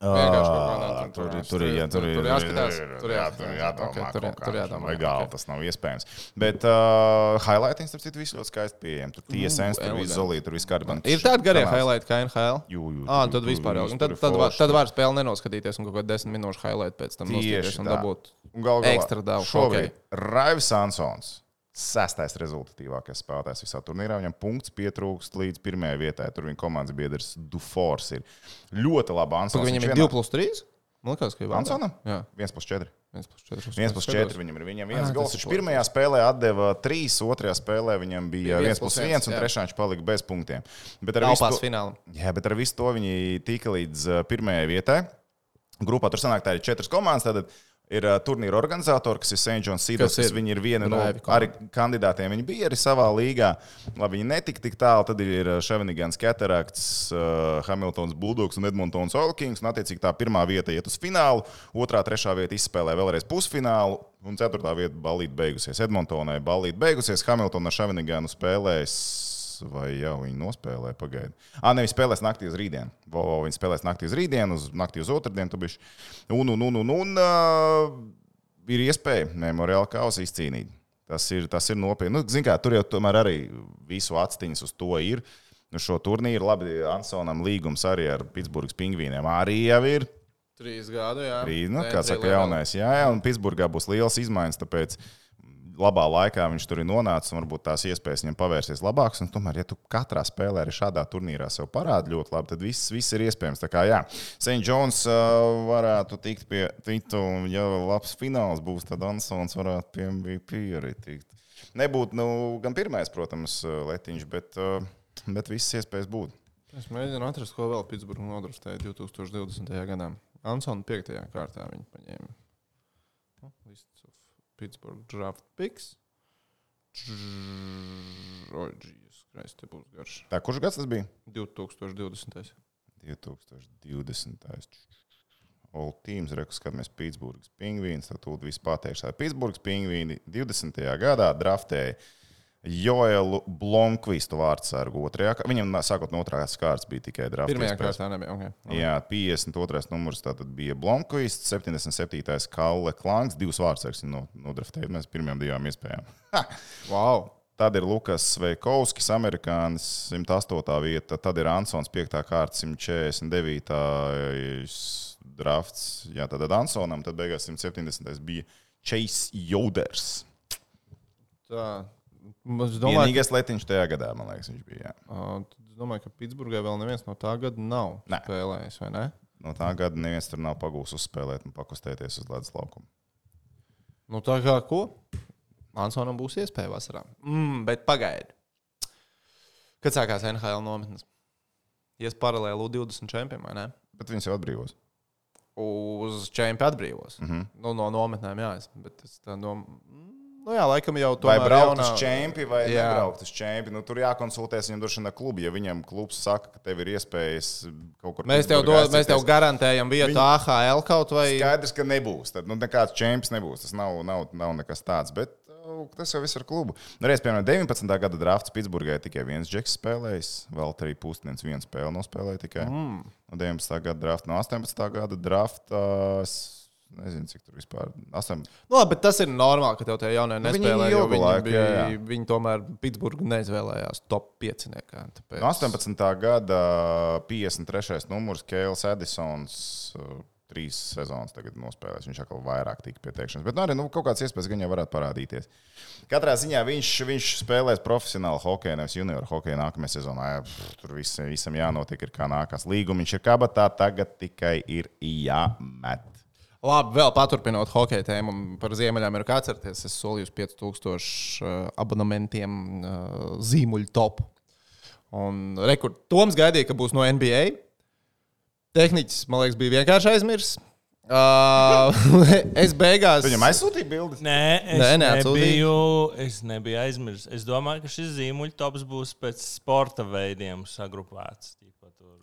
Kādā tur- Tur tur- ir ir jā, tur ir tur jāskatās, ir- tur jā, tur jādomā. Tur jā- jādomā, Legāli tas nav iespējams. Bet uh, highlighting, starp citu, viss ļoti skaisti pieejams. Tur TSN, tur viss zolīti, tur viss kārtībā. Ir tādi garie highlighti kā NHL. Jū, Ah, tad vispār jau. Tad, ir tad, var, tad var spēli nenoskatīties un kaut kādā desmit minūšu highlight pēc tam noskatīties un dabūt. Ekstra daudz Šobrīd. Raivs Ansons. Sestais rezultatīvākais spēlētājs visā turnīrā. Viņam punkts pietrūkst līdz pirmajai vietai. Tur viņa komandas biedrs Dufors ir ļoti labi. Ansons, Viņam ir vienā- 2 plus 3. Man liekas, ka ir. Ansonam? Jā, 1 plus 4. 1 plus 4. 1 plus 4 viņam ir. Viņam viens Ah, gols. Viņš ir pirmajā spēlē atdeva 3, otrajā spēlē viņam bija Bija 1 plus 1, un trešā viņš palika bez punktiem. Bet ar visu to-. Jā, bet ar visu to viņi tika līdz uh, pirmajai vietai. Grupā tur sanāk, tā ir četras komandas. Tad ir uh, turnīra organizatori, kas ir St. John's Seeders. Kas ir? Viņi ir viena no arī kandidātiem. Viņi bija arī savā līgā. Labi, viņi netika tik tālu. Tad ir Ševenigans, Cataracts, uh, Hamiltons, Bulldogs un Edmontons Oilkings. Un, attiecīgi, tā pirmā vieta iet uz finālu, otrā, trešā vieta izspēlē vēlreiz pusfinālu. Un ceturtā vieta balīt beigusies. Edmontonai balīt beigusies. Hamiltona ar Ševeniganu spēlēs. Vai jau viņi nospēlēja? Pagaidiet. Ah, nevis spēlēs naktī uz rītdienu. Vo, vo, viņi spēlēs naktī uz rītdienu, uz naktī uz otrdienu. Un, un, un, un, un uh, ir iespēja memoriālu kausu izcīnīt. Tas ir, tas ir nopietni. Nu, kā, tur jau tomēr arī visu actiņas uz to ir. Nu, šo turnīru labi Ansonam līgums arī ar Pitsburgas pingvīniem arī jau ir. Trīs gadu, jā. Rīt, nu, kā trīs saka, jaunais. Jā, jā, un Pitsburgā būs liels izmaiņas, tāpēc labā laikā viņš tur ir nonācis, un varbūt tās iespējas viņam pavērsties labākas. Tomēr, ja tu katrā spēlē arī šādā turnīrā sev parādi ļoti labi, tad viss, viss ir iespējams. Tā kā, jā, St. John's uh, varētu tikt pie Twitter, un ja labs fināls būs, tad Ansons varētu pie MVP arī tikt. Nebūtu nu, gan pirmais, protams, letiņš, bet, uh, bet visas iespējas būtu. Es mēģinu atrast, ko vēl Pitsburgā nodrastēja 2020. gadā. Ansona 5. kārtā viņi paņēma. Pittsburgh draft picks. Jēzus, Kristus, te būs garš. Tā, kurš gads tas bija? 2020. 2020. All teams, rekus, kad mēs Pitsburgas pingvīns, tad tūlīt viss pateikšu. Pitsburgas pingvīni 20. gadā draftēja Joelu Blomkvistu vārdsargu otrajā. Viņam sākot no otrās kārtas bija tikai draft. Pirmajā kārtā nebija. Okay. Jā, 52. numurs tātad bija Blomkvists, 77. Kalle Klangs, divas vārdsargas no, nodraftēja. Mēs pirmajām divām iespējām. (laughs) Wow! Tad ir Lukas Veikovskis, amerikānis, 108. vieta. Tad ir Ansons, 5. kārta, 149. drafts. Jā, tad Ansonam, tad beigās 170. bija Chase Joders. Tā. Es domāju, Vienīgais letiņš tajā gadā, man liekas, viņš bija. Ka, uh, es domāju, ka Pitsburgai vēl neviens no tā gada nav Nē. spēlējis, vai ne? no tā gada neviens tur nav pagūs uzspēlēt un pakustēties uz ledus laukuma. Nu, tā kā ko? Ansonam būs iespēja vasarā. Mm, bet pagaidi. Kad sākās NHL nometnes? Ies paralēli U20 čempionam, vai ne? Bet viņas jau atbrīvos. Uz čempionu atbrīvos. Mm. -hmm. nu, no nometnēm, jā. es- Bet es tā domāju, nu, jā, laikam jau to Vai braukt uz čempionu, vai jā. nebraukt uz čempionu. Nu, tur jākonsultēs viņam droši vien ar klubu. Ja viņam klubs saka, ka tev ir iespējas kaut kur Mēs tev, dod, mēs tev aizsēties, garantējam vietu Viņi- AHL kaut vai. Skaidrs, ka nebūs. Tad nu, nekāds čempions nebūs. Tas nav, nav, nav nekas tāds. Bet uh, tas jau viss ir klubu. Nu, reiz, piemēram, 19. gada drafts Pitsburgā tikai viens džeks spēlējis. Vēl arī Pustins vienu spēli nospēlēja tikai. Mm. No 19. gada drafta, no 18. gada drafta. es Nezinu, cik tur vispār. 8. Nu, labi, bet tas ir normāli, ka tev tie jaunie Nu, nespēlē. jo Viņi, laiku, bija, jā, jā. viņi tomēr Pitsburgā neizvēlējās top 5. Tāpēc... No 18. gada 53. numurs Kēls Edisons. uh, Trīs sezonas tagad nospēlēs. Viņš atkal vairāk tika pieteikšanas. Bet nu, arī nu, kaut kāds iespējas gan jau varētu parādīties. Katrā ziņā viņš, viņš spēlēs profesionāli hokeju, nevis junioru hokeju nākamajā sezonā. Jā, pff, Tur viss, visam jānotiek, ir kā nākās līguma. Viņš ir kabatā, tagad tikai ir jāmet. Labi, vēl paturpinot hokeja tēmu par Ziemeļameriku. Atcerieties, es solīju 5000 uh, abonementiem uh, zīmuļu top. Un rekord, Toms gaidīja, ka būs no NBA. Tehniķis, man liekas, bija vienkārši aizmirsis. Uh, (laughs) es beigās. Viņam aizsūtīja bildes. Nē, es, Nē, Nē, nebiju, es nebiju aizmirsis. Es domāju, ka šis zīmuļu tops būs pēc sporta veidiem sagrupēts.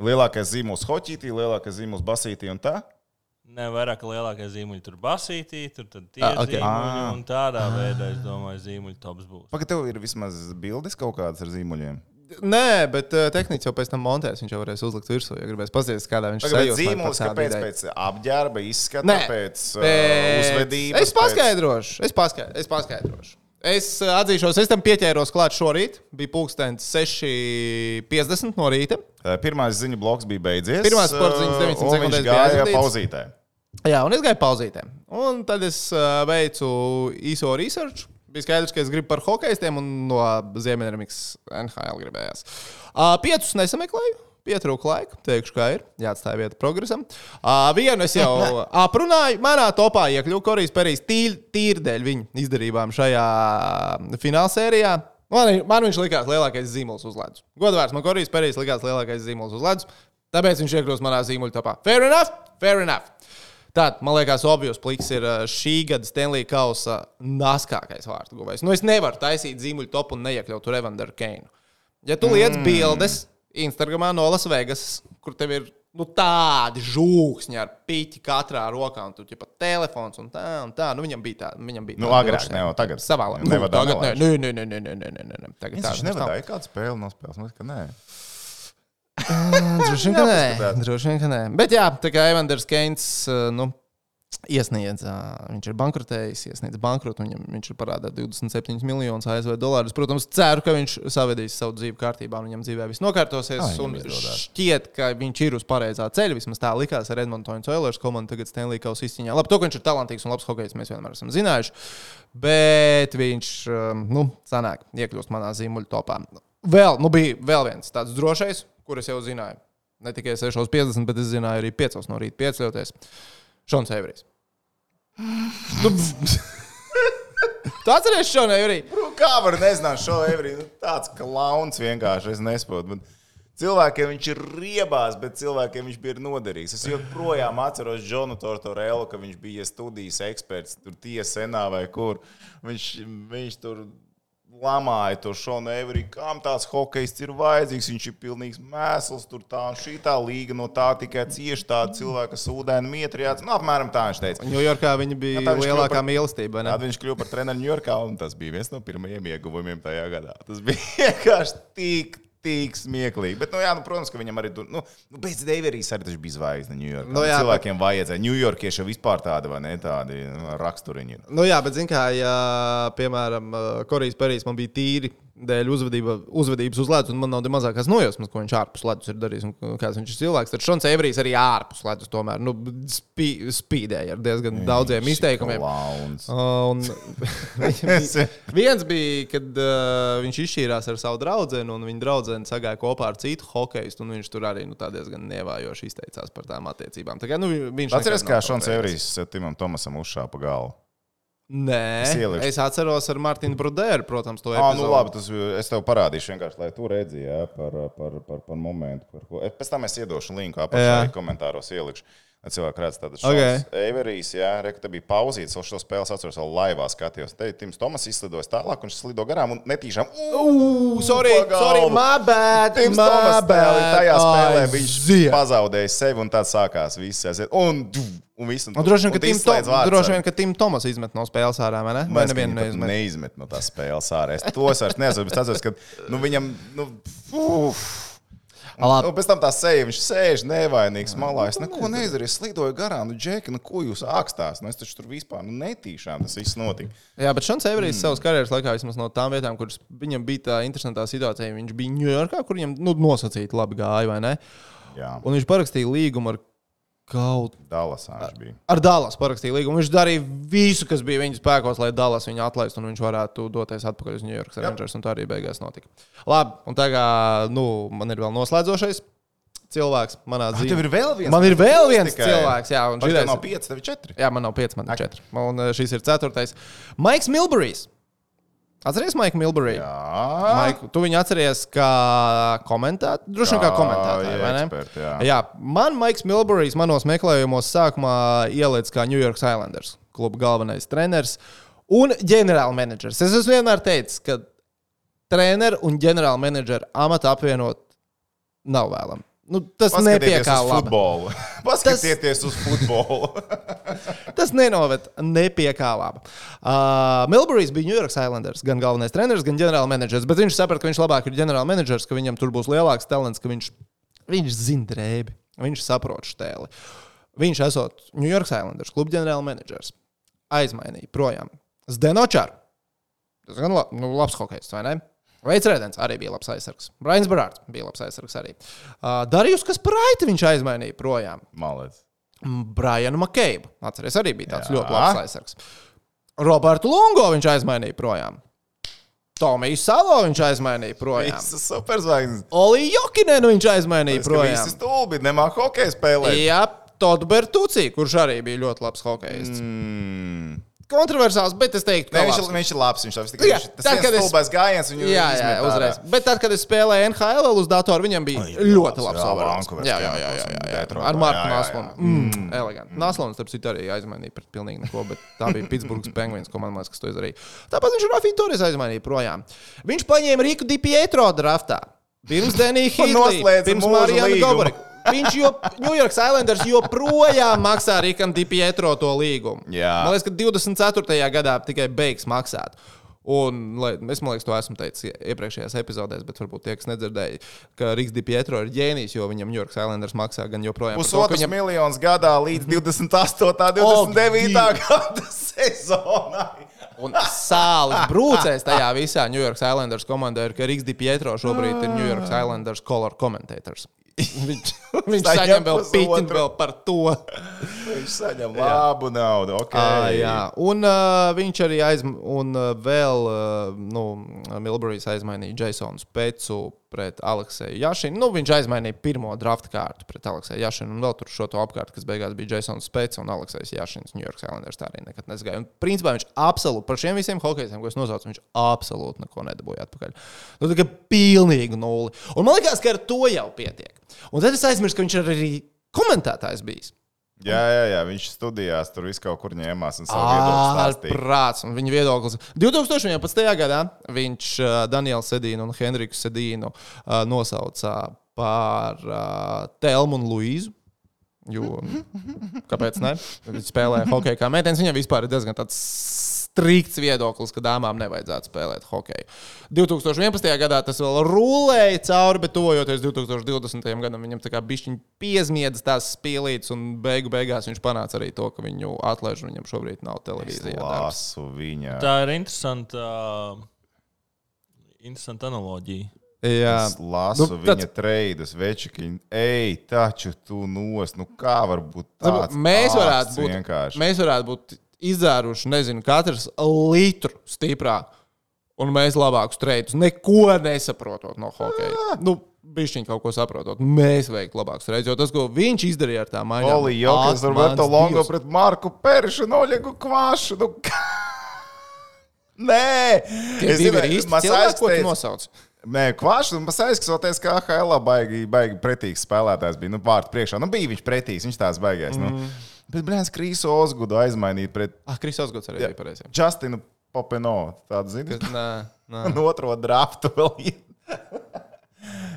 Lielākais zīmols hoķītī, lielākais zīmols basītī un tā. Ne vairāk lielākie zīmuļi tur basītī, tur tad tie Ah, ah, ok. okay. zīmuļi. Ah. Un tādā veidā, es domāju, zīmuļu tops būs. Pagaid, tev ir vismaz bildes kaut kādas ar zīmuļiem. Nē, bet uh, tehniķis jau pēc tam montēs. Viņš jau varēs uzlikt virsū, ja gribēs paskatīties, kādā viņš Tagad sajūtas. zīmols, kāpēc pēc apģērba izskata, Nē. pēc uh, uzvedības. Es paskaidrošu, es paskaidrošu. Es, paskaidrošu. Es uh, atzīšos, es tam pieķēros klāt šorīt. Bija pulkstenis 6.50 no rīta. Pēc, pirmais ziņu bloks bija beidzies. Pirmās sporta ziņas 19 un sekundēs Viņš bija gāja pauzītē. Jā, un es gāju pauzītēm. Un tad es veicu īso research. Bija skaidrs, ka es gribu par hokeistiem, un no Ziemeļamerikas NHL gribējās. Uh, piecus nesameklēju. Pietrūka laika, teikšu, kā ir. Jāatstāj vieta progresam. Uh, vienu es jau (laughs) aprunāju. Manā topā iekļuva Korejs Perijs tīri, tīri dēļ viņa izdarībām šajā finālsērijā. Man, man viņš likās lielākais zīmols uz ledus. Godvārds, man Korejs Perijs likās lielākais zīmols uz ledus. Tāpēc viņš iekļūst manā zīmoļu topā. Fair enough! Fair enough! Tātad, man liekas, obvijos pliks ir šī gada Stanley Kausa naskākais vārtu guvējs. Nu, es nevaru taisīt zīmuļu topu un neiekļaut tur Evanderu Keinu. Ja tu liec mm. bildes Instagramā no Las Vegas, kur tev ir nu, tādi žūksni ar piķi katrā rokā, un tu jau pat telefons un tā, un tā, nu viņam bija tā. Viņam bija Nu, tāda agrāk, drošība. ne jau tagad. Savā laikā. Nu, Nu, tagad nē, nē, nē, nē, nē, nē, nē, nē, nē. Tagad Viņš tā nevadīja kādu spēli nospēlēt. Man liekas, ka nē. (laughs) Droši vien, ka nē. Droši vien, ka nē. Bet jā, tā kā Evanders Keins nu, iesniedz, viņš ir bankrotējis, iesniedz bankrotu, viņam, viņš ir parādā 27 miljonus ASV dolārus. Protams, ceru, ka viņš savedīs savu dzīvi kārtībā viņam dzīvē viss nokārtosies. Ai, izdodas. šķiet, ka viņš ir uz pareizā ceļa. Vismaz tā likās ar Edmontonas Oilers komandu, tagad Stanley Kausa izcīņā. Labi, to, ka viņš ir talantīgs un labs hokejs, mēs vienmēr esam zinājuši. Bet viņš, nu, sanāk, iekļūst manā zīmuļu topā. Vēl, nu, bija vēl viens tāds drošais, kurus jau zināju. Ne tikai 6,50, bet es zināju arī 5 no rīta piecēloties. Šons Evrijs. Tu, (laughs) tu atceries Šonu Evriju? Nu, Kā var nezināt šo evriju? Nu, tāds klauns vienkārši, es nesaprotu. Bet Cilvēkiem viņš ir riebās, bet cilvēkiem viņš bija noderīgs. Es joprojām atceros Džonu Tortorellu, ka viņš bija studijas eksperts, tur tiesa senā vai kur. Viņš, viņš tur lamāja to šonu Evriju, kam tās hokejs ir vajadzīgs. Viņš ir pilnīgs mēsls, tur tā un šī tā līga no tā tikai cieši tāda cilvēka sūdēna mietriāts. Nu, apmēram tā viņš teica. Ņujorkā viņa bija Jā, tā lielākā par- mīlestība. Tad viņš kļuva par treneru Ņujorkā, un tas bija viens no pirmajiem ieguvumiem tajā gadā. Tas bija (laughs) vienkārši tik, tik smieklīgi. Bet, nu, jā, nu, protams, ka viņam arī tur, nu, nu bez Deiverijas arī bija zvaigzne Ņujorkā. Nu, Nu, jā, Cilvēkiem bet... vajadzēja. Ņujorkieši jau vispār tādi, vai ne, tādi nu, raksturiņi. Nu, jā, bet, zināmā mērā, ja, piemēram, Korejs Perijs man bija tīri dēļ uzvedība, uzvedības uz ledus, un man nav mazākās nojausmas, ko viņš ārpus ledus ir darījis un kāds viņš ir cilvēks. Tad Šons Everijs arī ārpus ledus tomēr nu, spī, spīdēja ar diezgan daudziem izteikumiem. Klauns. Un (laughs) viens bija, kad uh, viņš izšķīrās ar savu draugu, un viņa draudzene sagāja kopā ar citu hokeistu, un viņš tur arī nu, diezgan nievājoši izteicās par tām attiecībām. Tā kā, nu, viņš Atceries, kā Šons Evrijs Timam Tomasam uzšāpa galvu? Nē, Es es, atceros ar Martinu Brudēru, protams, to epizodi. nu labi, tas es tev parādīšu vienkārši, lai tu redzētu ja, par, par, par, par momentu. Par ko. Pēc tam es iedošu linku apakšā, komentāros ielikšu. Cilvēki redz, tātad Okay. šis Eiverijs, jā, re, te bija pauzīts, vēl šo spēli atceros, vēl laivā skatījos. Te Tims Tomas izlidoja tālāk, un viņš slido garām un netīšām. Ugh, sorry, sorry, my bad. Tims my Tomas bad. spēlē, tajā spēlē viņš Aiziet. pazaudēja sevi, un tad sākās viss. Un, un viss. Un, droši vien, ka Tim, Tomas izmet no spēles ārā, vai ne? Vai nevienu neizmet? neizmet no tās spēles ārā. Es to es vairs nezinu. bet Es atceros, ka nu, viņam. Nu, uf. Labi. un pēc tam tā seja, viņš sēž nevainīgs malā. Es neko neizdarīju, es lidoju garām. Nu, Džeki, nu, ko jūs ākstās? Nu, es taču tur vispār nu, netīšām tas viss notika. Jā, bet Šons Everijs Mm. savas karjeras laikā, vismaz no tām vietām, kuras viņam bija tā interesantā situācija, viņš bija Ņujorkā, kur viņam nu, nosacīti labi gāja, vai ne? Jā, Un viņš parakstīja līgumu ar kaut viņš bija. Ar Dallas parakstīja līgumu. Viņš darīja visu, kas bija viņa spēkos, lai Dallas viņu atlaistu un viņš varētu doties atpakaļ uz New York Rangers. Un tā arī beigās notika. Labi, un tagad nu, man ir vēl noslēdzošais cilvēks manā dzīvē. Tev ir vēl viens. Man ir vēl viens tikai. cilvēks, jā, un Vai šitais- tev nav pieci, tev ir četri. Jā, man nav 5, man ir 4. Un uh, šis ir 4. Maiks Milburijs. Atceries Maiku Milburiju? Jā, Maiku, tu viņu atceries kā komentētāju, droši vien kā komentētāju, vai ne? Eksperti, jā. Jā, man Maiks Milburijs manos meklējumos sākumā ielicis kā New York Islanders kluba galvenais treneris un ģenerālmenedžers. Es esmu vienmēr teicis, ka treneru un ģenerālmenedžeru amatu apvienot nav vēlams. Nu, tas Paskatieties nepiekā uz labi. futbolu. (laughs) Paskatieties uz futbolu. (laughs) Tas nenoved ne pie kā laba. Uh, Milburijs bija New York Islanders, gan galvenais treneris, gan ģenerālmenedžers. Bet viņš saprata, ka viņš labāk ir ģenerālmenedžers, ka viņam tur būs lielāks talants, ka viņš, viņš zina drēbi, viņš saprot stēli. Viņš esot New York Islanders, kluba ģenerālmenedžers, aizmainīja projām Zdenočāru. Tas gan la, nu, labs hokejs, vai ne? Veids Rēdens arī bija labs aizsargs. Brains Barārds bija labs aizsargs arī. Uh, Darījus, kas par aiti viņš aizmainīja projām. Malec. Brianu Makeibu. Atcerieties, arī bija tāds Jā. ļoti labs aizsargs. Robertu Lungo viņš aizmainīja projām. Tomiju Salo viņš aizmainīja projām. Visas superzvaigznes. Oliju Jokinenu viņš aizmainīja Projām. projām. Visi stulbi, nemā hokeja spēlēt. Jā, Todu Bertucī, kurš arī bija ļoti labs hokejists. Mm. Kontroversāls, bet es teiktu, Ne, ka viņš, labs. ir, viņš ir labs. Viņš, tikai, Jā, viņš, tas es- stulbais gājiens viņu Jā, jā, ārā. uzreiz. Bet tad, kad es spēlēju NHL uz datora, viņam bija Ai, ļoti labs, labs jā, overalls. Jā, jā, jā, jā, jā, jā. Ar Marku jā, jā, jā. Naslonu. Mm, eleganti. Naslons, starp citu, arī aizmainīja pret pilnīgi neko, bet tā bija Pitsburgas (laughs) Penguins komanda, kas to izdarīja. Tāpat viņš Rafiju Torres aizmainīja projām. Viņš paņēma Riku Dipietro draftā. Pirms Denija noslēdza pirms Marijana līgumu. Viņš jau New York Islanders joprojām maksā Rikam Dipietro to līgumu. Jā. Man liekas, ka 24. gadā tikai beigs maksāt. Un, lai, es domāju, to esmu teicis iepriekšējās epizodēs, bet varbūt tie, kas nedzirdēja, ka Rīgas Dipietro ir ģēnijs, jo viņam New York Islanders maksā gan joprojām. ka Pusotrs viņam- miljonus gadā līdz 28. 29. (laughs) gada sezonai. Un sāli brūcēs tajā visā New York Islanders komandā ir, ka Rīgas Dipietro šobrīd ir New York Islanders color commentators. (laughs) Viņš, viņš Saņem vēl piķi vēl par to. Viņš saņem labu naudu. Okay. À, jā, un uh, viņš arī aizmainīja, un uh, vēl uh, nu, Milburijs aizmainīja Jasonu Specu pret Alekseju Jašinu. Nu, viņš aizmainīja pirmo drafta kārtu pret Alekseju Jašinu, un vēl tur šo to apkārt, kas beigās bija Jasons Specs un Aleksejs Jašins. New York Islanders tā arī nekad nesagāja. Un, principā viņš absolūti par šiem visiem hokeistiem, ko es nosaucu, viņš absolūti neko nedabūja atpakaļ. Nu, tā kā pilnīgi nulli. Un man liekas, ka ar to jau pietiek. Un tad es aizmirsu, ka viņš ir arī komentētājs bijis. Jā, jā, jā, viņš studijās tur visu kaut kur ņēmās un savu viedokli stāstīja. Prāts, un viņa viedoklis. 2011. gadā viņš uh, Danielu Sedīnu un Henriku Sedīnu uh, nosauca par uh, Telmu un Luīzu. Jo, kāpēc ne? Viņš spēlē hokeju kā meitenes. Viņam vispār ir diezgan tāds strikts viedoklis, ka dāmām nevajadzētu spēlēt hokeju. 2011. gadā tas vēl rulēja cauri, bet tuvojoties 2020. gadam, viņam tā kā bišķiņi piezmiedz tās spīlītes, un beigu beigās viņš panāca arī to, ka viņu atlaiž, un viņam šobrīd nav televīzijā. viņa. Tā ir interesanta uh, interesanta analoģija. Jā, Es lasu Nu, nu, tāds- viņa treidus, večikiņu. Ej, taču tu nos, nu kā var būt tāds? mēs varētu būt, vienkārši. mēs varētu būt izdzēruši, nezinu, katrs litru stiprāk, un mēs labākus treitus neko nesaprotot no hokeja. Nu, Bišķiņ kaut ko saprotot. Mēs veiktu labākus reizes, jo tas, ko viņš izdarīja ar tām mājām, Oli Jokas, Roberto Longo pret Marku Perišu, Noļegu Kvašu. Nu? (laughs) Nē, divi ir īsti cilvēki, ko tu nosauc. Nē, Kvašs un teica, ka AHL baigi, baigi pretīgs spēlētājs bija. Nu, vārtu priekšā. Nu, bija viņš pretīgs, viņš tās baigais. Mm. Nu. Bet, blēns, Krīsu Ozgudu aizmainīt pret Ah, Kristos Gods arī bija pareizi. Justinu Popeno. Tādu zini? Nē, nē. Un otro draftu vēl. (laughs)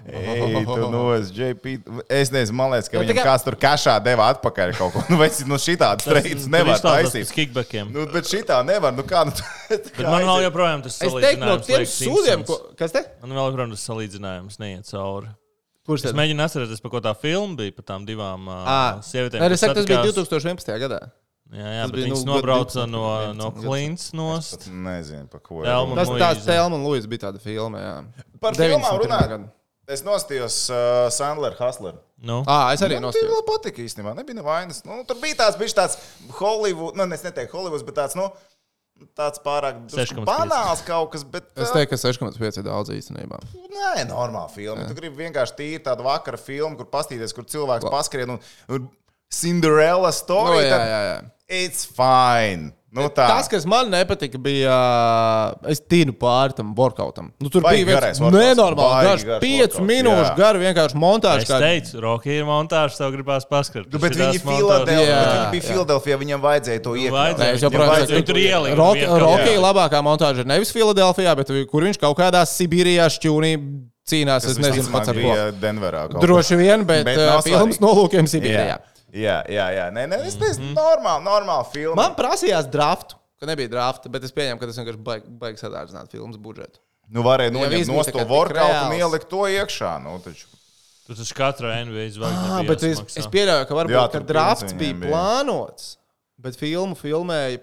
Ej, tu nos, JP. Es nezinu, man liekas, ka Nu, viņam tikai- kāds tur kašā deva atpakaļ kaut ko. (laughs) Nu, vai nu šitāds treids nevar taisīt. Kickbackiem. Nu, bet šitā nevar. Nu, kā, nu, (laughs) Bet man vēl joprojām tas Es teiktu, no salīdzinājums tiem sūdiem, ko, kas te? Man vēl joprojām tas salīdzinājums neiet cauri. Kurš Es tad? mēģinu atcerēties, par ko tā filma bija, par tām divām Ah, sievietēm. Es saku, tas bija satikās. 2011. gadā. Jā, jā tas bet bija, viņas nu, nobrauca gadu no, 11, no 11. Klints nost. Nezinu, par ko. Telma Tas Luīza. Telma un Luisa bija tāda filma. Jā. Par 91. filmām runājot. Es nostījos uh, Sandler Hustler. Nu, Ah, es arī Man nostājos. Nu, vēl patika īstenībā. Nebija nevainas. Nu, tur bija tāds, bija tāds Hollywood, nu, es neteiktu Hollywoods, bet tāds, nu, tāds pārāk drusku 6,5. banāls kaut kas. Bet, Es uh, teiktu, ka 6,5 ir daudz īstenībā. Nē, normāla filma. Tu gribi vienkārši tīri tādu vakara filmu, kur pastīties, kur cilvēks paskrien un, un Cinderella Nu, story. jā, jā, jā. It's fine. Nu, tā. Tas, kas man nepatika, bija. Es tīnu pāri tam workoutam. Nu, tur Baigi bija garais viens Baigi garš, garš 5 workouts, minūšu jā. garu vienkārši montāžu. es teicu, Rocky ir montāžs, tev gribās paskatīt. Nu, bet viņi, Filadelfijā, Jā, bet viņi bija jā. Filadelfijā, viņam vajadzēja to iekļaut. vajadzēja. Nē, es joprojām Viņi tur ielika Rocky. Rocky labākā montāža ir nevis Filadelfijā, bet kur viņš kaut kādā Sibīrijā šķūnī cīnās. Tas Es nezinu, pats ar ko. Denverā. kaut Droši vien, bet, Bet filmas svarīgi. nolūkiem. Sibīrijā. Jā, jā, jā. jā. Nē, nē, es teicu, normāli, normāli filma. Man prasījās draftu, ka nebija drafta, bet es pieņēmu, ka tas vienkārši baigi baig sadārdzināt filmas budžetu. Nu, varēja Ja noņemt no tik workout un ielikt to iekšā. Nu, taču. Tu taču katru NBA zvaigzni. Ah, es, es pieļauju, ka varbūt Jā, tur ka drafts bija bija. plānots, bet filmu filmēja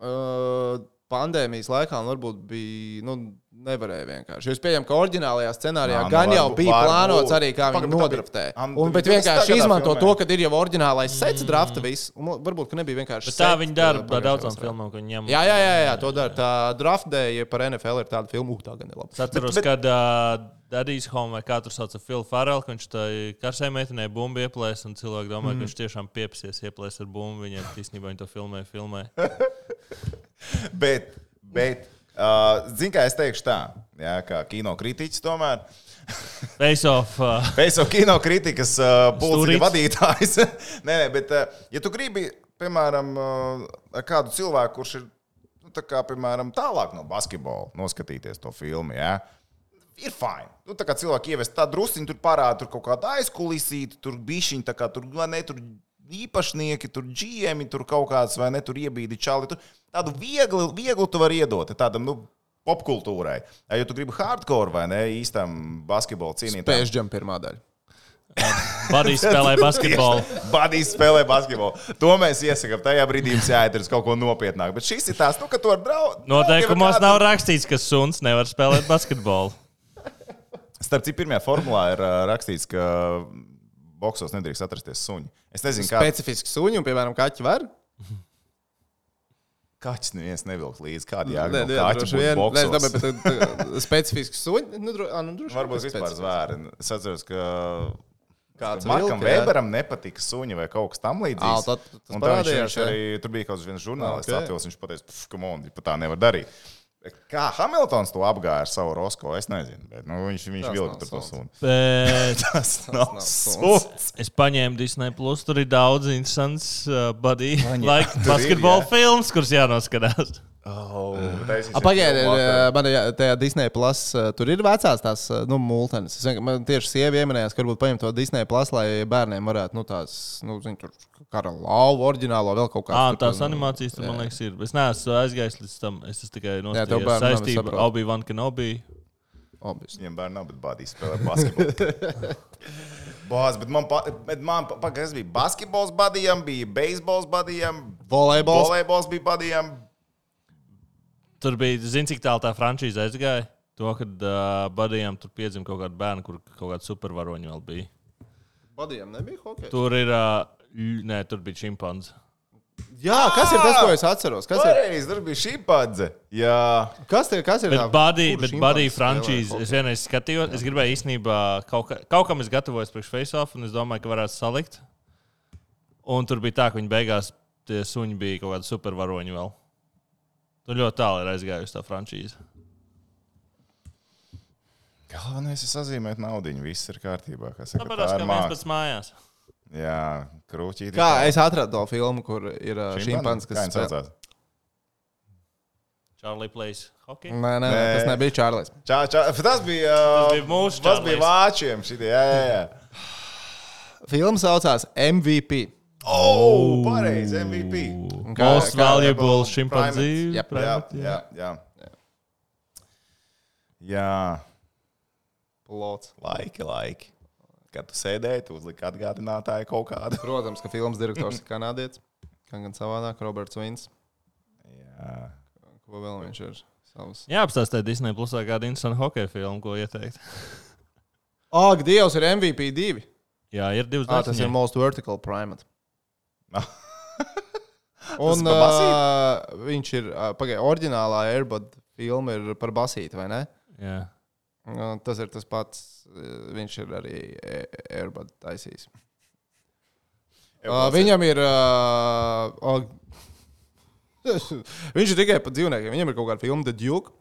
uh, pandēmijas laikā, un varbūt bija. Nu, Nevarēja vienkārši. Jo es pieņemu, ka oriģinālajā scenārijā Nā, nu, gan jau varbūt- bija varbūt. plānots arī, kā viņi bet tā nodraftē. Un, bet vienkārši izmanto to, ka ir jau oriģinālais sets drafta viss. Un varbūt, ka nebija vienkārši. Bet tā viņi dara uh, ar daudzām filmām, ko viņi ņem. Jā, jā, jā, jā, to dara. Tā draftdēja par NFL ir tāda filma, uh, tā gan ir laba. Es atceros, kad uh, Daddy's Home vai kā tur sauc Filu Farelu, ka viņš tai karsai meitenei bumbu ieplēs, un cilvēki domā, ka viņš tiešām piepsies ieplēs ar bumbu. Viņiem īstenībā viņi to filmē, filmē. (laughs) Bet, bet uh, zini, kā es teikšu tā, jā, kā kino kritiķis tomēr. Face off. (laughs) Uh, Pēc kino kritikas uh, pulciņa vadītājs. (laughs) nē, nē, bet, uh, ja tu gribi, piemēram, uh, kādu cilvēku, kurš ir, nu, tā kā, piemēram, tālāk no basketbola, noskatīties to filmu, jā, ir fini. Nu, tā kā cilvēki ievest tādu drusciņu, tur parāda tur kaut kādu aizkulisīti, tur bišķiņu, tā kā tur, vai ne, tur īpašnieki, tur džiemi, tur kaut kāds, vai ne, tur iebīdi čali. Tur, tādu vieglu, vieglu tu vari iedot tādam, nu, popkultūrai. Ja tu gribi hardcore vai ne, īstam basketbola cīnītājam. Pēžģam pirmā daļa. Buddy spēlē basketbolu. (laughs) Badīs spēlē basketbolu. To mēs iesakām. Tajā brīdī jums jāiet uz kaut ko nopietnāku. Bet šis ir tās, nu, ka tu ar draugu. Noteikumos nav rakstīts, ka suns nevar spēlēt basketbolu. Starp citu, pirmajā formulā ir rakstīts, ka boxos nedrīkst atrasties suņi. Es nezinu, kā Specifiski suņi, un, piemēram, kaķi var. (laughs) kaķis neviens nevilk līdzi. Kāda jāga Nē, droši vien. Nē, es domāju, bet tā- specifiski suņi. Nu, dro, nu, droši Varbūt vispār zvēri. Es atceros, ka Kāds Markam? Weberam nepatika suņi vai kaut kas tam Ā, līdzīgs. tad tas Un tā viņš, parādījās, viņš jā. arī tur bija kaut kāds viens žurnālists, Ok. okay. Latvijas. Viņš pateica, ka man pat tā nevar darīt. Kā Hamiltons to apgāja ar savu Rosko, es nezinu. Bet, nu, viņš viņš vilka tur to sunu. Bet (laughs) Tas nav suns. es paņēmu Disney, plus, tur ir daudz interesants uh, buddy, Paņem. like basketbola filmas, kuras jānoskatās. Oh, Pagaidiet, man ir tajā Disney plus, tur ir vecās tās nu, multenes. Es vienkārši- Man tieši sieviete ieminējās, ka varbūt paņemt to Disney plus, lai bērniem varētu, nu, tās, nu, zin, tur kara lauvu, oriģinālo vēl kaut Ah, kādu. tās animācijas tur, man liekas, ir. Es neesmu aizgājis līdz tam. Es tikai es saistību. Obi-Wan Kenobi. Obis. Viņam bērni nav, bet bādīs spēlē basketbolu. (laughs) Bāz, bet man, bet man pa, pa, kas bija basketbols badījām, bija beisbols badījām, Volejbols. volejbols bija badījām. Tur bija, zini, cik tālu tā frančīze aizgāja. To, kad uh, Badijam tur piedzima kaut kāda bērna, kur kaut kāda supervaroņa vēl bija. Badījām nebija hokeja. Tur ir, uh, nē, tur bija čimpanze. Jā, kas ir tas, ko es atceros? Kas ir, Pareizi, tur bija šī padze. Jā, kas ir, kas ir šimpanze Badija spēlē frančīze, es vienreiz skatījos, es gribēju īstenībā kaut, kā, kaut kam es gatavojos priekš face-off, un es domāju, ka varētu salikt. Un tur bija tā, ka viņi beigās tie suņi bija kaut kādi supervaroņi vēl. Tur ļoti tālu ir aizgājusi tā frančīze. galvenais ir sazīmēt naudu. Viss ir kārtībā. kā Saka, Tāpēc, tā ka ir māksla. pēc mājās. Jā, krūķīte. Kā es atradu to filmu, kur ir uh, šimpanze, kas spēlē. Charlie plays hockey. Nē, nē, nē, tas nebija Čārlis. Čā, čā, tas bija, Tas bija mūsu Tas bija Čārlis. vāčiem. Šitie, jā, jā, jā. Filma saucās MVP. Oh, pareizi, MVP. Un kā- Most kā- valuable chimpanzee. Yep. Jā, primate, jā, jā. Jā, Plots. laiki, laiki. Kad tu sēdēji, tu uzliki atgādinātāju kaut kādu. (laughs) Protams, ka filmas direktors ir kanādietis. Kā gan savādāk, Roberts Vins. Jā. Ko vēl viņš ir? Savs. Jā, apstāstiet Disney plusā kādu interesantu hokeja filmu, ko ieteikt. Ak, Dievs ir MVP 2. Jā, ir divas Ah, tas ir. Most Vertical Primate. (laughs) Un par uh, viņš ir, uh, pagaidi, oriģinālā Airbud filma ir par basīti, vai ne? Jā. Uh, tas ir tas pats. Viņš ir arī Airbud taisījis. Uh, viņam ir. Uh, (laughs) uh, viņš ir tikai par dzīvniekiem. Viņam ir kaut kāda filma, The Duke.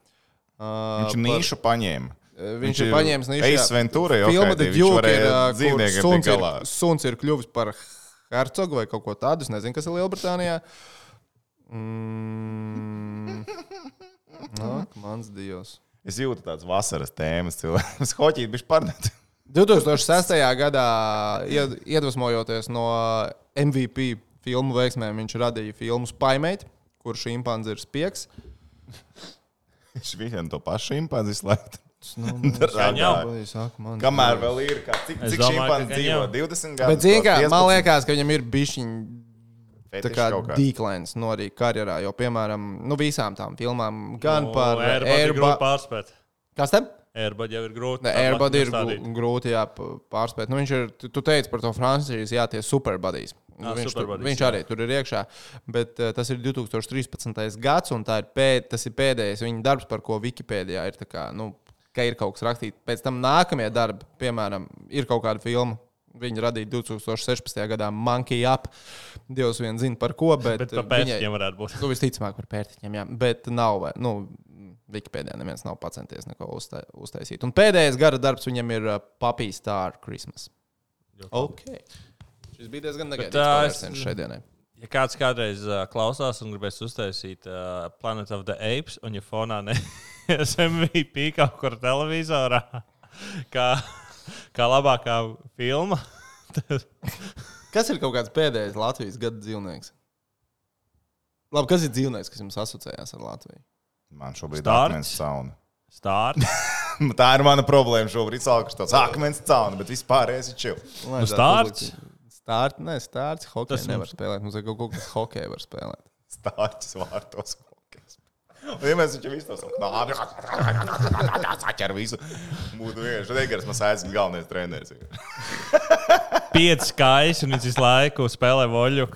Uh, Viņš nīšu paņēma. Par, viņš ir paņēmis nīšu. Eis Ventura, jau Filma The Duke ir. uh, kur suns ir, suns ir kļuvis par hercogu vai kaut ko tādu. Es nezinu, kas ir Lielbritānijā. Mm. Nāk, mans dievs. Es jūtu tādas vasaras tēmas, cilvēks. (laughs) Hoķīt bija pārnāt. 2006. gadā, ied- iedvesmojoties no MVP filmu veiksmēm, viņš radīja filmu Spaimate, kur šimpanze ir spiegs. Viņš viņam to pašu impanzi slēgt. Nu, (laughs) saka, man Kamēr vēl ir, kā, cik, cik šimpanzi ka dzīvo? jau. 20 gadus. Bet, zini, kā, man 15? liekas, ka viņam ir bišķiņ tā kā dīklains no arī karjerā, jo, piemēram, nu, visām tām filmām, gan Nu, par Airbud ir grūti Airbud. pārspēt. Kas tam? Airbud jau ir grūti. Ne, tā Airbud ir nostādīt. gru- grūti jā, pārspēt. Nu, viņš ir, tu, tu teici par to Francijas, jā, tie superbuddies. Nu, viņš, tur, superbuddies, viņš jā. arī tur ir iekšā, bet uh, tas ir 2013. gads, un tā ir pēd, tas ir pēdējais viņa darbs, par ko Wikipēdijā ir, tā kā, nu, ka ir kaut kas rakstīts. Pēc tam nākamie darbi, piemēram, ir kaut kāda filma. Viņa radīja 2016. gadā Monkey Up. Dievs vien zina par ko, bet, Bet par viņai- pētījumiem varētu būt. Nu, visticamāk, par pērtiķiem, jā. Bet nav, vai- nu, Wikipēdijā neviens nav pacenties neko uztai, uztaisīt. Un pēdējais gara darbs viņam ir uh, Puppy Star Christmas. Ok. Šis bija diezgan negaidīts pavērsiens šai dienai. Ja kāds kādreiz uh, klausās un gribēs uztaisīt uh, Planet of the Apes, un ja fonā neies (laughs) MVP kaut kur televizorā, kā, kā labākā filma, (laughs) tad Kas ir kaut kāds pēdējais Latvijas gada dzīvnieks? Labi, kas ir dzīvnieks, kas jums asociējās ar Latviju? Man šobrīd ir Stārts? akmens cauna. stāsts. (laughs) Tā ir mana problēma šobrīd. Sākuši tāds akmens cauna, bet vispārējais ir čil. stārts? Stārts, nē, stārts, hokeja Tas nevar mums- spēlēt. Mums ir kaut kaut kas hokeja var spēlēt. Stārķis vārtos. Un, ja mēs viņu visu to sakām. Būtu vienkārši Regars, man aizsmeļ galvenais treneris. (laughs) Pieci skaisti, un viņš visu laiku spēlē voļu.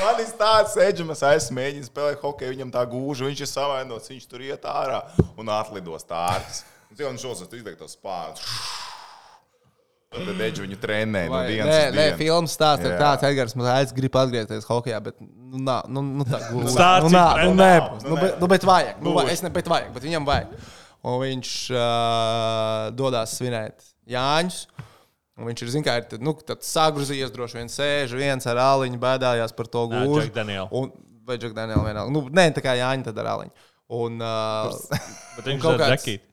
Man ir tāds, Edžers, es mēģinu spēlēt hokeju, viņam tā gūža, viņš ir savainots, viņš tur iet ārā un atlido stārķis. Un šos izdeigts tos spārnus. Tad Edžers viņu trenē no Vai- dienas Nē, nē, filmas stāsts ir tāds, Edgars, man aiz grib atgriezties hokeja, bet nu, nā, nu, nu, tā gluži. Stāsts nu, nā, nu, nav, nebūs. nu, Nu, bet, nu, bet vajag. Nu, Gluži. es ne, bet vajag, bet viņam vajag. Un viņš uh, dodas svinēt Jāņus. Un viņš ir, ir tad, nu, sagrozījies, droši vien sēž viens ar aliņu, bēdājās par to Daniel. Un, vai Jack Daniel vienalga. Nu, nē, tā kā Jāņa tad ar aliņu. Un, uh, (laughs) Bet viņš kaut kāds- džekīt.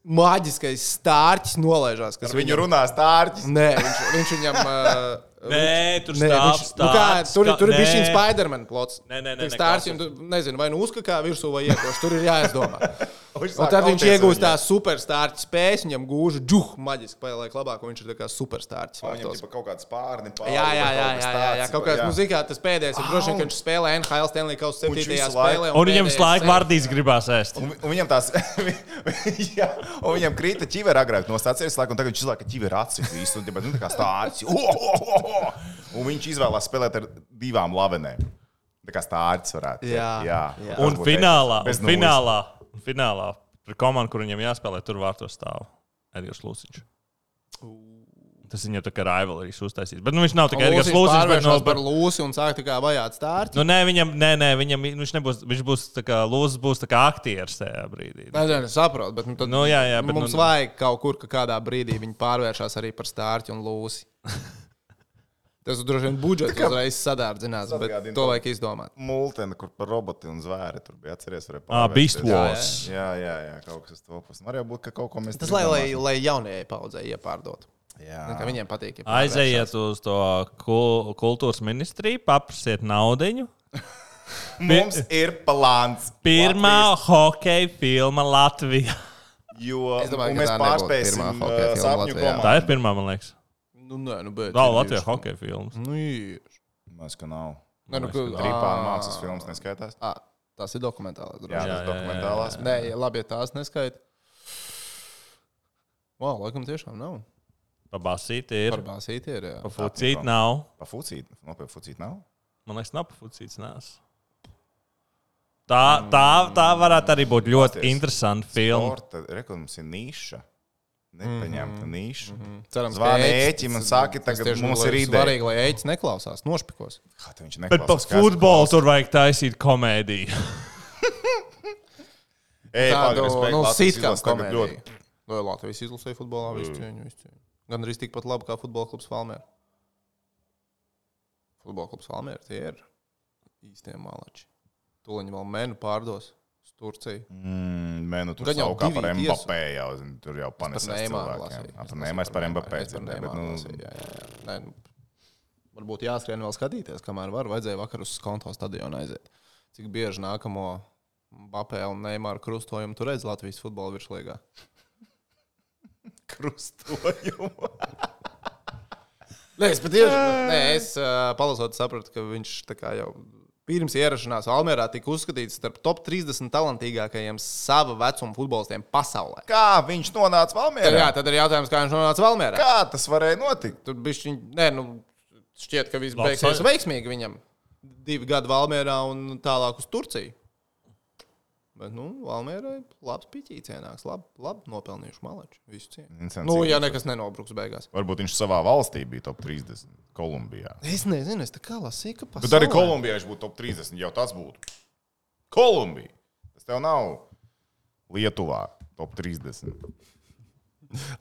Maģiskais stārķis nolaižās. Ar viņu runā stārķis. Nē, viņš, viņš viņam. Uh, (laughs) Nē, tur Nē, stāv viņš, nu kā, stāsts, tur, kā- tur ir bijis šis nē. Spiderman plots. Nē, nē, nē, Tur nē, stāsts jums, nezinu, vai nu uzkakā virsū vai iekoš. Tur ir jāizdomā. (laughs) Un tad viņš iegūst tās superstārķa spējas, viņam gūža džuh, maģiski paliek labāk, un viņš ir tā kā superstārķis. Viņam ir kaut kāds pārni. Jā, jā, jā, jā, jā, jā. Kaut kāds muzikā tas pēdējais ir droši vien, ka viņš spēlē NHL Stanley Un viņš 7. visu laiku- spēlē. Un viņam slēgt vārdīs gribās ēst. Un, un viņam tās, (laughs) jā, un viņam krita ķivera agrāk no stācijas un tagad viņš izlaiž ķivera acis visu, un nu, tā kā stārķis. (laughs) Oh. (laughs) Un viņš izvēlās spēlēt ar divām lavenēm. Tā kā stārķis varētu. teikt. Jā, jā. jā. Un finālā, un finālā, un finālā par komandu, kur viņam jāspēlē, tur vārtos stāv Edgars Lūsiņš. Tas viņam tā kā rivalrīs uztaisīs. Bet nu, viņš nav tikai Edgars Lūsis Lūsiņš, bet no, par lūsi un sāk tā kā vajāt stārķi. Nu, nē, viņam, nē, nē, viņam viņš nebūs, viņš būs tā kā Lūsis, būs tā kā aktieris tajā brīdī. Nezinu, es saprotu, bet, nu, tad, Nu, jā, jā, bet mums nu- vajag kaut kur, ka kādā brīdī viņi pārvēršas arī par stārķi un lūsi. (laughs) Tas droši vien budžets uzreiz sadārdzinās, bet to to- vajag izdomāt. Multena, kur par roboti un zvēri tur bija atceries. Ah, Beast Wars. Jā, jā, jā, kaut kas topas. Var jau būt, ka kaut ko mēs Tas lai, lai, lai jaunajai paudzei iepārdot. Jā, Nu, ka Viņiem patīk. ja. Aizejiet uz to kul kultūras ministriju, paprasiet naudu. (laughs) Mums ir plāns. Pirmā hokeja filma Latvijā. Jo domāju, mēs pārspēsim pirmā uh, hokeja filma sapņu Latvijā. komandu. Tā ir pirmā, man liekas. Nu, nē, nu, bet. Vēl bijuši. hokeja filmas. Nu, ir. Mēs, ka nav. Nē, nu, ka- Trīpāna ā, mākslas filmas neskaitās. ā, Tas ir dokumentālais. Jā, droši. jā, tas jā, dokumentālās. Nē, ja labi, ja tās neskaita. Wow, laikam tiešām nav. Pa basīti ir. Par bāzīti ir. jā. Pa fucīt nav. Pa fucīt. No, pa fucīt nav. Man liekas, nav pa fucīts nēs. Tā, tā, tā varētu arī būt ļoti Pasties. interesanta filma. Sporta reklāmas ir niša. Nepaņemta niša. Cerams, Zvani ēķis- ēķim un saki, tas tagad tieši mums ir ideja. Svarīgi, lai ēķis neklausās, nošpikos. Kā viņš Bet par neklausās? Futbolu tur vajag taisīt komēdiju. (laughs) Ej, Tādu, pagaidi, nu, sitkām komēdiju. ļoti- Nu, Latvijas izlasīja futbolā, visu cieņu, visu cieņu. Gan arī tikpat labi kā futbola klubs Valmēra. Futbola klubs Valmēra tie ir īstie malači. Tūliņi vēl menu pārdos uz Turciju. Mm, Mē, nu tur Gan jau kā par Mbappé jau, tur jau Par Neimaru cilvēkiem. lasīju. Ā, Es Par par Mbappé. Par dzirdēju, nu, jā, jā, jā. Nē, nu, Varbūt jāskrien vēl skatīties, kamēr var. Vajadzēja vakar uz konto stadionu aiziet. Cik bieži nākamo Mbappé un Neimāra krustojumu tur redz Latvijas futbola virslīgā? (laughs) Krustojumu. Nē, es patiešām, nē, es uh, palasot, sapratu, ka viņš tā kā jau pirms ierašanās Almērā tika uzskatīts starp top 30 talantīgākajiem sava vecuma futbolistiem pasaulē. Kā viņš nonāca Tad, jā, Valmērā? tad ir jautājums, kā viņš nonāca Valmērā. Kā tas varēja notikt? Tur bija šī, nē, nu, šķiet, ka viss beigsies veiksmīgi viņam. Divi gadi Valmērā un tālāk uz Turciju. Bet, nu, Valmērai labs piķīts ienāks, labi, labi nopelnījuši malači. Visu. Interesanti, Nu, ja nekas nenobruks beigās. Varbūt viņš savā valstī bija top 30. Kolumbijā. Es nezinu, es tā kā lasīju, ka Bet arī pasaulē- Kolumbijā viņš būtu top 30. Jau tas būtu. Kolumbija. Tas tev nav Lietuvā top 30.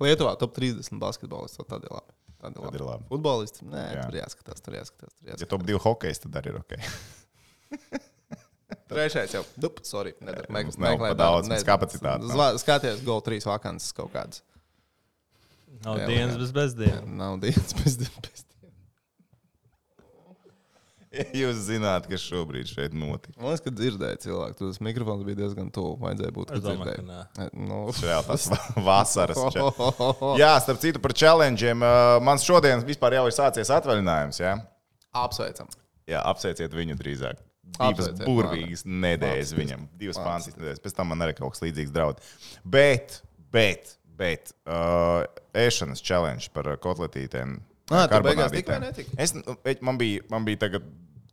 Lietuvā top 30 basketbolists. Tad ir labi. Tad ir Tad ir labi. labi. Futbolists. Nē, Jā. tur jāskatās, tur jāskatās. Tur Ja jāskatās. top 2 hokejs, tad arī ir ok. (laughs) Trešais jau. Dup, sorry. Nedar, Mums nav meklē pa daudz, darbu. mums kapacitāte nav. Zva- Skaties, gol 3 vakances kaut kādas. Nav Jā, dienas jā. bez bezdienas. (laughs) Nav dienas bez dienas. (laughs) Jūs zināt, kas šobrīd šeit notiek. Man liekas, ka dzirdēju cilvēku. Tas mikrofons bija diezgan tuvu. Vajadzēja būt nē. Nu, Reāli tas (laughs) vasaras. Jā, starp citu par challengeiem. uh, Man šodien vispār jau ir sācies atvaļinājums. Jā, Apsveicam. jā apsveiciet viņu drīzāk. Divas burvīgas nedēļas viņam. Divas fantastiskas nedēļas. Pēc tam man arī kaut kas līdzīgs draud. Bet, bet, bet uh, ēšanas challenge par kotletītēm. Ā, tu beigās tik vai netik? Es, nu, eķ, man, bija, man bija tagad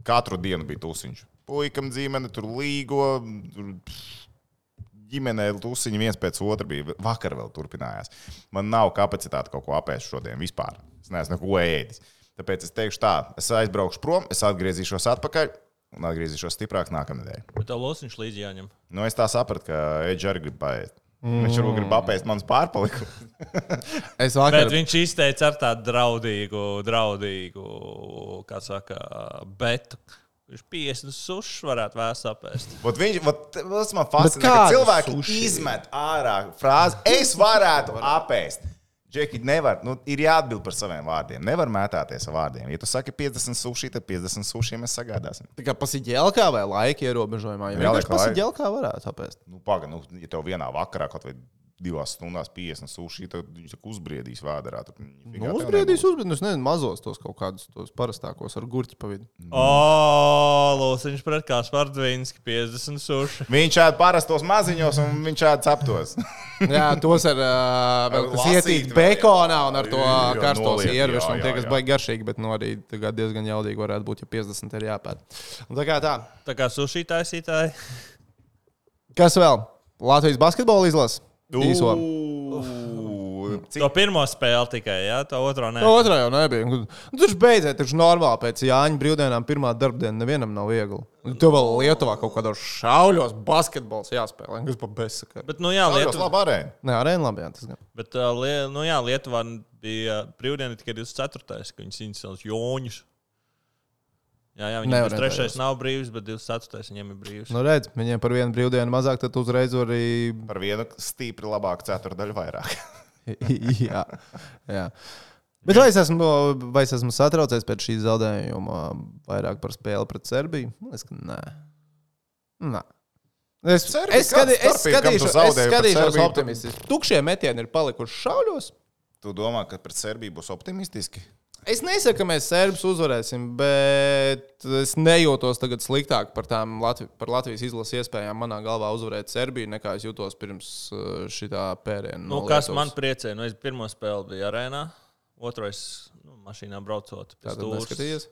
katru dienu bija tusiņš. Puikam dzīmene, tur līgo. Tur, pff, ģimenē tusiņi viens pēc otra bija. Vakar vēl turpinājās. Man nav kapacitāte kaut ko apēst šodien vispār. Es neesmu neko ēdis. Tāpēc es teikšu tā, es aizbraukšu prom, es atgriezīšos atpakaļ un atgriezīšos stiprāk nākamnedēļ. Bet tev losiņš līdzi jāņem. Nu, es tā sapratu, ka Edžers arī grib paēst. Mm. Viņš arī grib apēst manas pārpalikumus. (laughs) Es vakar Bet viņš izteica ar tādu draudīgu, draudīgu, kā saka, betu. Viņš 50 sušus varētu vēst apēst. Vot Viņš, vot, tas man fascinē, ka cilvēki sushi? izmet ārā frāzi, es varētu apēst. Džeki, nevar, nu, ir jāatbild par saviem vārdiem. Nevar mētāties ar vārdiem. Ja tu saki 50 suši, tad 50 suši mēs sagādāsim. Tā kā pasiģēlkā vai laika ierobežojumā. Ja Jāliek vienkārši pasiģēlkā varētu apēst. Nu, paga, nu, ja tev vienā vakarā kaut vai divās stundās 50 suši, tad viņš uzbriedīs vēdā. Nu, uzbriedīs, uzbriedīs. Es nezinu, mazos tos kaut kādus tos parastākos ar gurķi pa vidu. O, Lūsis pret kā Spārtvīnski 50 suši. Viņš ēd parastos maziņos, un viņš ēd ceptos. (laughs) Jā, tos ar uh, vēl kas ietīt bekonā un ar to iervišu. jā, Un tie, kas baigi garšīgi, bet nu, arī tā kā diezgan jaudīgi varētu būt, ja 50 ir jāpēd. Un tā kā tā. Tā kā suši taisītāji. Kas vēl? Latvijas basketbola izlase. Īso. Cik To pirmo spēli tikai, jā, to otro nē. No otrā jau nebija. Nu, Tur beidzot, taču normāli pēc Jāņa brīvdienām pirmā darbdiena nevienam nav viegli. Un Tur vēl Lietuvā kaut kādos šauļos basketbols jāspēlē. Kas pa bezsakaru? Bet, nu jā, Lietuvā labi arēna. Nē, arēna labi. Jā, tas gan. bet, uh, lie, nu, jā, Lietuvā bija brīvdiena tikai 24. kad viņi cīnījās Joņus. Jā, jā, viņam tas trešais nav brīvs, bet 24. viņam ir brīvs. Nu, redz, viņiem par vienu brīvdienu mazāk, tad uzreiz var arī. Par vienu stīpri labāku ceturdaļu vairāk. (laughs) jā, jā. Bet vai es, esmu, vai es esmu satraucies pēc šī zaudējuma vairāk par spēli pret Serbiju? Man liekas, ka nē. nē. Es, Serbija, es, kāda es skatīšos, es skatīšos optimistiski. Tukšie metieni ir palikuši šauļos. Tu domā, ka pret Serbiju būs optimistiski? Es nesaku, ka mēs serbus uzvarēsim, bet es nejūtos tagad sliktāk par Latvi par Latvijas izlases iespējām manā galvā uzvarēt Serbiju, nekā es jutos pirms uh, šitā pēriena. Nu, no kas man priecē? Nu, es pirmo spēli biju arēnā, otrais nu, mašīnā braucot. Tātad neskatījies?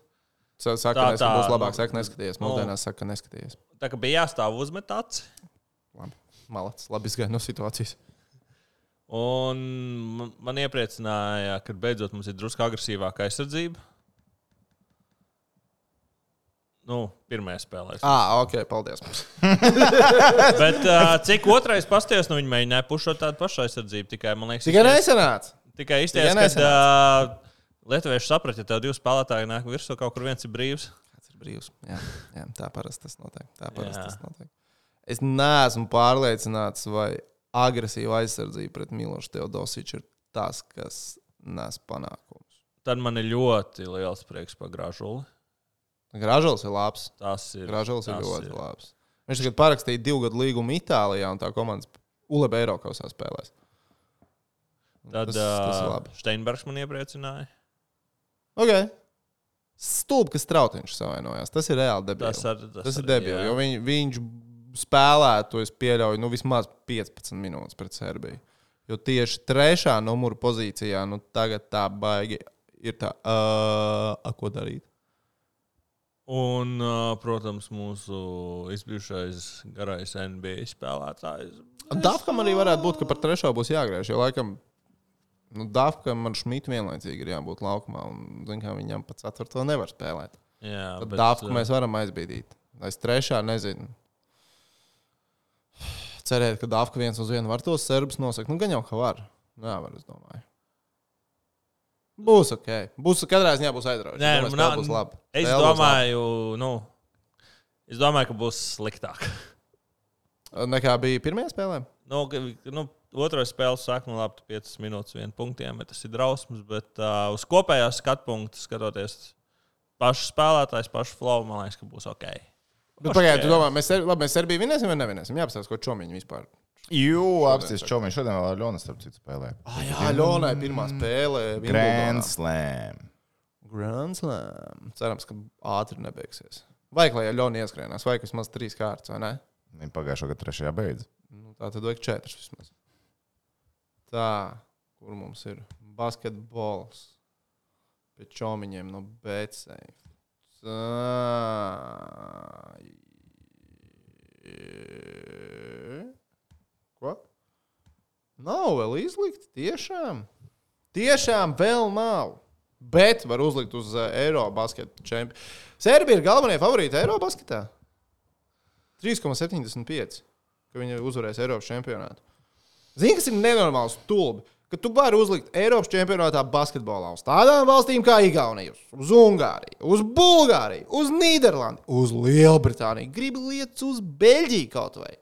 Saka, tā, Tā, tā, tā, būs labāk, nu, saka, neskaties. nu. Mūsdienās saka, neskaties. Tā kā bija jāstāv uzmetāts. Labi, malacis, labi izgāja no situācijas. Un man- iepriecināja, ka beidzot mums ir drusku agresīvāka aizsardzība. Nu, pirmajā spēlē. Ah, ok, paldies. (laughs) Bet uh, cik otrais pasties, nu viņi mēģināja pušot tādu pašu aizsardzību. Tikai, man liekas, Tikai nesenāca. tikai Tikai ka uh, Lietuvieši saprata, ja tev divi spēlētāji nāk virsū, kaut kur viens ir brīvs. Kāds ir brīvs? Jā, jā tā parasti tas notiek. Tā parasti tas notiek. Es neesmu pārliecināts, vai agresīva aizsardzība pret Milošu Teodosiču ir tas, kas nes panākumus. Tad man ir ļoti liels prieks par Grāžuli. Gražulis ir labs. Tas ir. Gražulis ir ļoti labs. Viņš tagad parakstīja divu gadu līgumu Itālijā, un tā komandas Uleba Eiropausā spēlēs. Tad tas, tas ir labi. Steinbergs man iepriecināja. Okay. Stulbi, ka Strautiņš savainojās. Tas ir reāli debils. Tas, ar, tas, Tas ir debils. viņš spēlētu, es pieļauju, nu, vismaz 15 minūtes pret Serbiju. Jo tieši trešā numura pozīcijā, nu, tagad tā baigi ir tā, uh, ko darīt. Un, uh, protams, mūsu izbijušais garais NBA spēlētājs. Dafkam arī varētu būt, ka par trešo būs jāgriež. Jo laikam, nu, Dafkam man šmīt vienlaicīgi ir jābūt laukumā. Un, zin, viņam pat ceturto nevar spēlēt. Jā, Tad bet, Dafku mēs varam aizbīdīt. Es trešā nezinu. Cerēt, ka Dafka viens uz vienu var tos serbus nosakt. Nu, gan jau, ka var. Jā, var, es domāju. Būs ok. Būs katrā ziņā būs aizraujoši. Nē, domāju, spēle nav- būs laba. Es Spēle būs domāju, nu, es domāju, ka būs sliktāk. Nekā bija pirmajā spēlē. Nu, nu, Otrais spēles sākumā labi, 5 minūtes, 1 punktiem, bet tas ir drausmas. Bet uh, uz kopējā skatu punktu skatoties pašu spēlētājs, pašu flow, man liekas, ka būs ok. Bet pagaidiet, tu domā, mēs, Ser- labi, mēs Serbiju vinēsim vai nevinēsim? Jā, ko čomiņi vispār. Jū, apstāties čomiņš. Šodien vēl Ļonas, starp citu, spēlē. Ah, jā, Ļonai pirmā spēle. Grand. Slam. Grand Slam. Cerams, ka ātri nebeigsies. Vai lai Ļona ieskrienās, vai vismaz trīs kārtas, vai ne? Viņa pagājušā gada trešajā beidz. Nu, tā tad vajag četras vismaz. Tā, kur mums ir basketbols pie čomiņiem no BCF. Ko? Nav vēl izlikt, tiešām. Tiešām vēl nav. Bet var uzlikt uz uh, Eirobasketa čempionu. Serbija ir galvenie favorīti Eirobasketā. 3,75. Ka viņi uzvarēs Eiropas čempionātu. Zini, kas ir nenormāls stulbi? Ka tu vari uzlikt Eiropas čempionātā basketbolā uz tādām valstīm kā Igaunija, uz Ungāriju, uz Bulgāriju, uz Nīderlandi, uz Lielbritāniju. Gribi lietas uz Beļģiju kaut vai,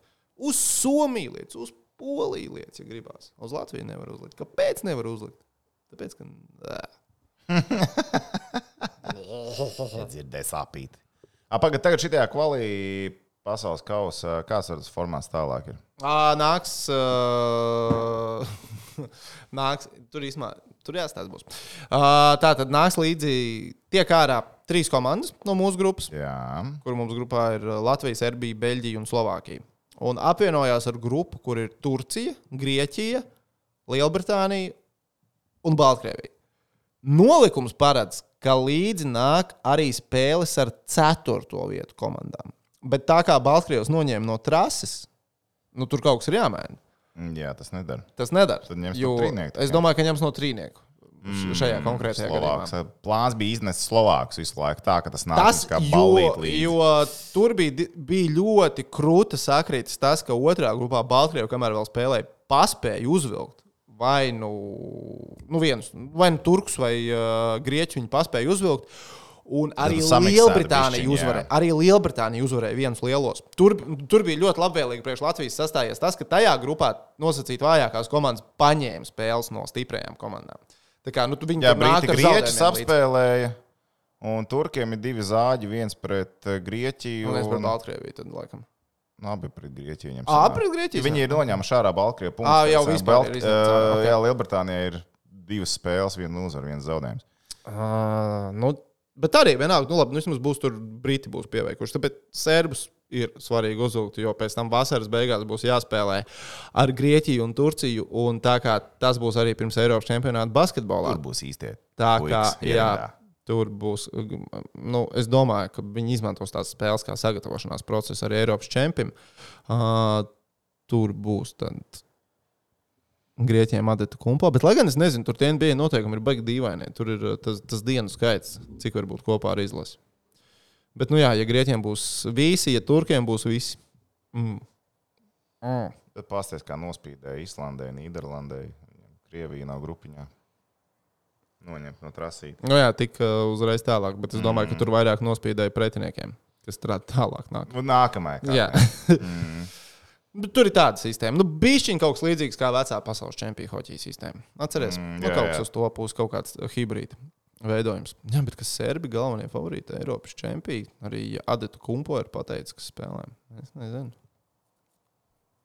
uz Somiju lietas, uz Poliju lietas, ja gribās. Uz Latviju nevar uzlikt. Kāpēc nevar uzlikt? Tāpēc, ka. (laughs) Dzirdēju sāpīt. Pagaidā, tagad šajā kvalī pasaules kausa, kāds ir tas formāts tālāk? Ir? Nāks. Uh, (laughs) nāks tur īstenībā. Tur jāstāsta būs. Uh, tā tad nāks līdzi tiek ārā trīs komandas no mūsu grupas, Jā, kur mums grupā ir Latvija, Serbija, Beļģija un Slovākija. Un apvienojās ar grupu, kur ir Turcija, Grieķija, Lielbritānija un Baltkrievija. Nolikums paredz, ka līdzi nāk arī spēles ar ceturto vietu komandām. Bet tā kā Baltkrievs noņēma no trases, nu, tur kaut kas ir jāmaina. Mm, Jā tas nedara. Tas nedara. Tad ņems no Jo trīnieku, Es domāju, ka ņems no trīnieku. Mm, šajā konkrētajā Slovāks. gadījumā. Plāns bija iznest Slovākus visu laiku, tā ka tas nāk Tas, kā jo, balīt līdzi. jo tur bija, bija ļoti krūta sakrītas tas, ka otrā grupā Baltkrievija, kamēr vēl spēlēja, paspēja uzvilkt vai nu, nu vienus, vai nu turkus vai uh, grieķus viņi paspēja uzvilkt. Un arī Lielbritānija uzvarēja. Arī Lielbritānija uzvarēja vienus lielos. Tur, tur bija ļoti labvēlīgi priekš Latvijas sastājies tas, ka tajā grupā nosacīt vājākās komandas paņēma spēles no stiprajām komandām. Tā kā nu, tu viņi Grieķus zaudējumiem līdzi. apspēlēja. Un turkiem ir divi zāģi, viens pret eh, Grieķiju. Un es par Baltkrieviju tad laikam. Nu, abi pret Grieķiju. viņam sanāk. pret Grieķiju Viņi ir noņēmuši ārā Baltkrieviju. punktus. Ā, jau vispār ir Balt- izņemts ārā, ā, ok. Jā, Lielbritānijā ir divas spēles, viena uzvara, viens zaudējums. Uh, nu, bet arī vienalga, nu, labi, nu, vismaz būs tur brīti būs pieveikuši. Tāpēc serbus ir svarīgi uzvilkt, jo pēc tam vasaras beigās būs jāspēlē ar Grieķiju un Turciju. Un tā kā tas būs arī pirms Eiropas čempionāta basketbolā. Tur būs īstie. Tā kā puikas jā, ierindā. tur būs. Nu, es domāju, ka viņi izmantos tās spēles kā sagatavošanās procesu arī Eiropas čempionam. Uh, tur būs tad. Grieķiem adata kumpā, bet, lai gan es nezinu, tur tie NBA noteikumi ir baigi dīvaini. Tur ir uh, tas, tas dienu skaits, cik var būt kopā ar izlasi. Bet, nu jā, ja Grieķiem būs visi, ja Turkiem būs visi. Mm. Mm. Tad pasties, kā nospīdēja Islandē, Nīderlandē. Krievija nav grupiņā. Noņemt no trasītes. Nu jā, tik uh, uzreiz tālāk, bet es domāju, ka tur vairāk nospīdēja pretiniekiem, kas strādā tālāk. Nāk. Un Nākamajā. Jā. (laughs) Bet Tur ir tāda sistēma. Nu, Bišķiņ kaut kas līdzīgs kā vecā pasaules čempionu hoķija sistēma. Atcerieties, Mm, nu, jā, kaut kas jā. uz to puses, kaut kāds uh, hibrīda veidojums. Jā, bet kas serbi galvenie favorīti Eiropas čempioni, arī Adetu Kumpo ir pateicis, kas spēlē. Es nezinu.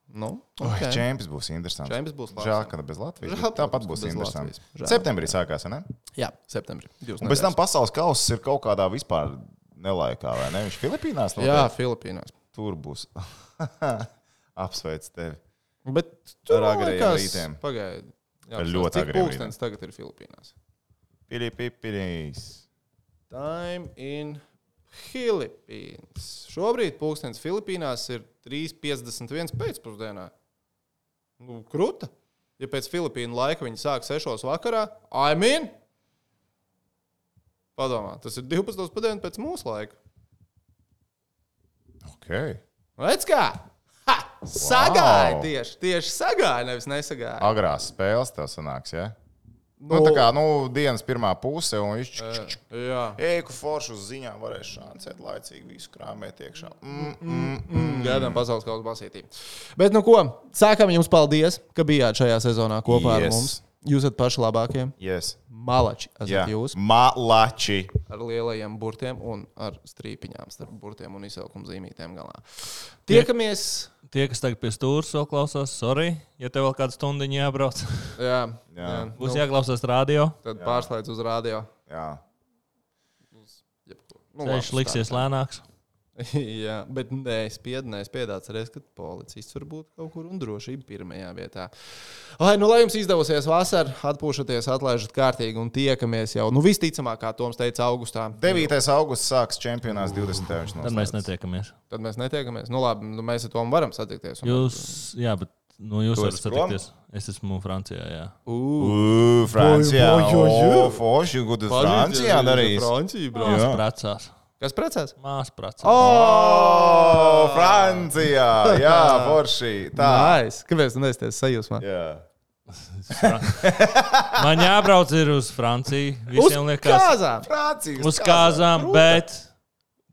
Nu, Okay. okay. Čempions būs interesants. Čempions būs Žēl, labs, ka bez Latvijas. Žēl, Tāpat būs. Žēl. Septembrī sākās, ne? Jā, septembrī. Un pēc tam pasaules kausa ir kaut kādā vispār nelaikā, vai ne? Viņš Filipīnās Jā, notiek? Filipīnās. tur būs. (laughs) Apsveic tevi. Bet tur Ar liekas- rītiem. Pagaid. Jā, Ar ļoti cik agrējiem pulkstenis tagad ir Filipīnās. Piripipirīs. Time in Philippines. Šobrīd pulkstenis Filipīnās ir 3,51 pēcpusdienā. Nu, Kruta. Ja pēc Filipīnu laika viņi sāk 6 vakarā, I mean, padomā, tas ir 12 padienu pēc mūsu laika. Okay. Redz kā? Sagāja tieši, tieši sagāja, nevis nesagāja. Agrās spēles tev sanāks, ja? Nu, tā kā nu, dienas pirmā puse, un viņš Jā. Eiku foršu uz ziņām varēs šancēt laicīgi visu krāmēt iekšā. Mm, mm. Mm, Gaidām pasaules kausa basītī. Bet, nu ko, sākam jums paldies, ka bijāt šajā sezonā kopā yes. ar mums. Jūs esat paši labākie. Yes. Malači esat Jā, jūs Malači. ar lielajiem burtiem un ar strīpiņām starp burtiem un izsaukuma zīmītēm galā. Tiekamies! Tie, kas tagad pie stūra vēl klausās, sorry, ja tev vēl kāda stunda jābrauc, (laughs) Jā, Jā. jā. būs nu, jāklausās radio. tad pārslēdz uz rādio. Jā. Jebko. Nu, Ceļš liksies lēnāks. (laughs) Jā, bet nē, spiedz, nē, spiedāts arī, ka policists var būt kaut kur un drošība pirmajā vietā. Lai, nu, lai jums izdevosies vasarā, atpūšaties, atlaižat kārtīgi un tiekamies jau, nu, visticamāk, kā Toms teica, augustā. 9. augusts sāks čempionāts 20. viņš Tad mēs netiekamies. Tad mēs netiekamies. Nu, labi, nu, mēs ar Tomu varam satikties. un- Jūs, jā, bet nu, jūs varat satikties. Es esmu Francijā. Jā. Ugh, Francijā. Forši, ko tu Francijā? Francija, bro. Jā. Precās. Kas precās? Māsa precās. O, Francijā! Jā, (laughs) forši. Tā. Nice. Kāpēc tu neesties sajūsmā? Jā. (laughs) Man jābrauc ir uz Franciju. Uz Visiem liekas, kāzām! Francijas. uz kāzām, bet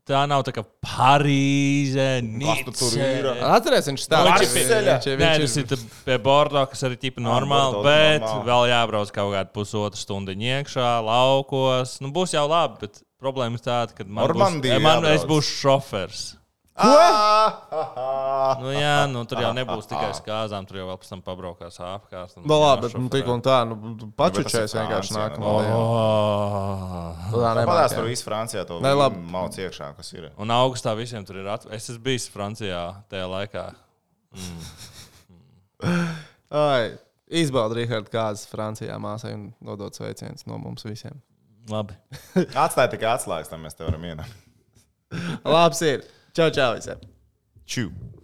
tā nav tā kā Parīze. Atcerieties, viņš Nu, viņš ir- viņš ir- viņš ir- tā pie Bordo, kas arī ir normāli, bet normāli. vēl jābrauc kaut kādu pusotru stundu iekšā, laukos. Nu, būs jau labi, bet problēma ir tāda, ka man, būs, Normandija man es jābrauc. būšu šofers. Ko? (laughs) Nu, jā, nu, tur jau nebūs tikai skāzām, tur jau vēl pēc tam pabraukās apkārt. un Nu, labi, bet nu, tik un tā, nu, pačučēs vienkārši nākamā. Oh. Tā nemāki. tur viss Francijā, to mauc iekšā, kas ir. Un augustā visiem tur ir atvērt. Es esmu bijis Francijā tajā laikā. Ai, Izbaudi, Rihard, kādas Francijā māsai un nodot sveicienus no mums visiem. Labi. (laughs) Atstāj tikai atslēgas, tam mēs te varam ienākt. Labs ir! Čau, čau visiem! Čau!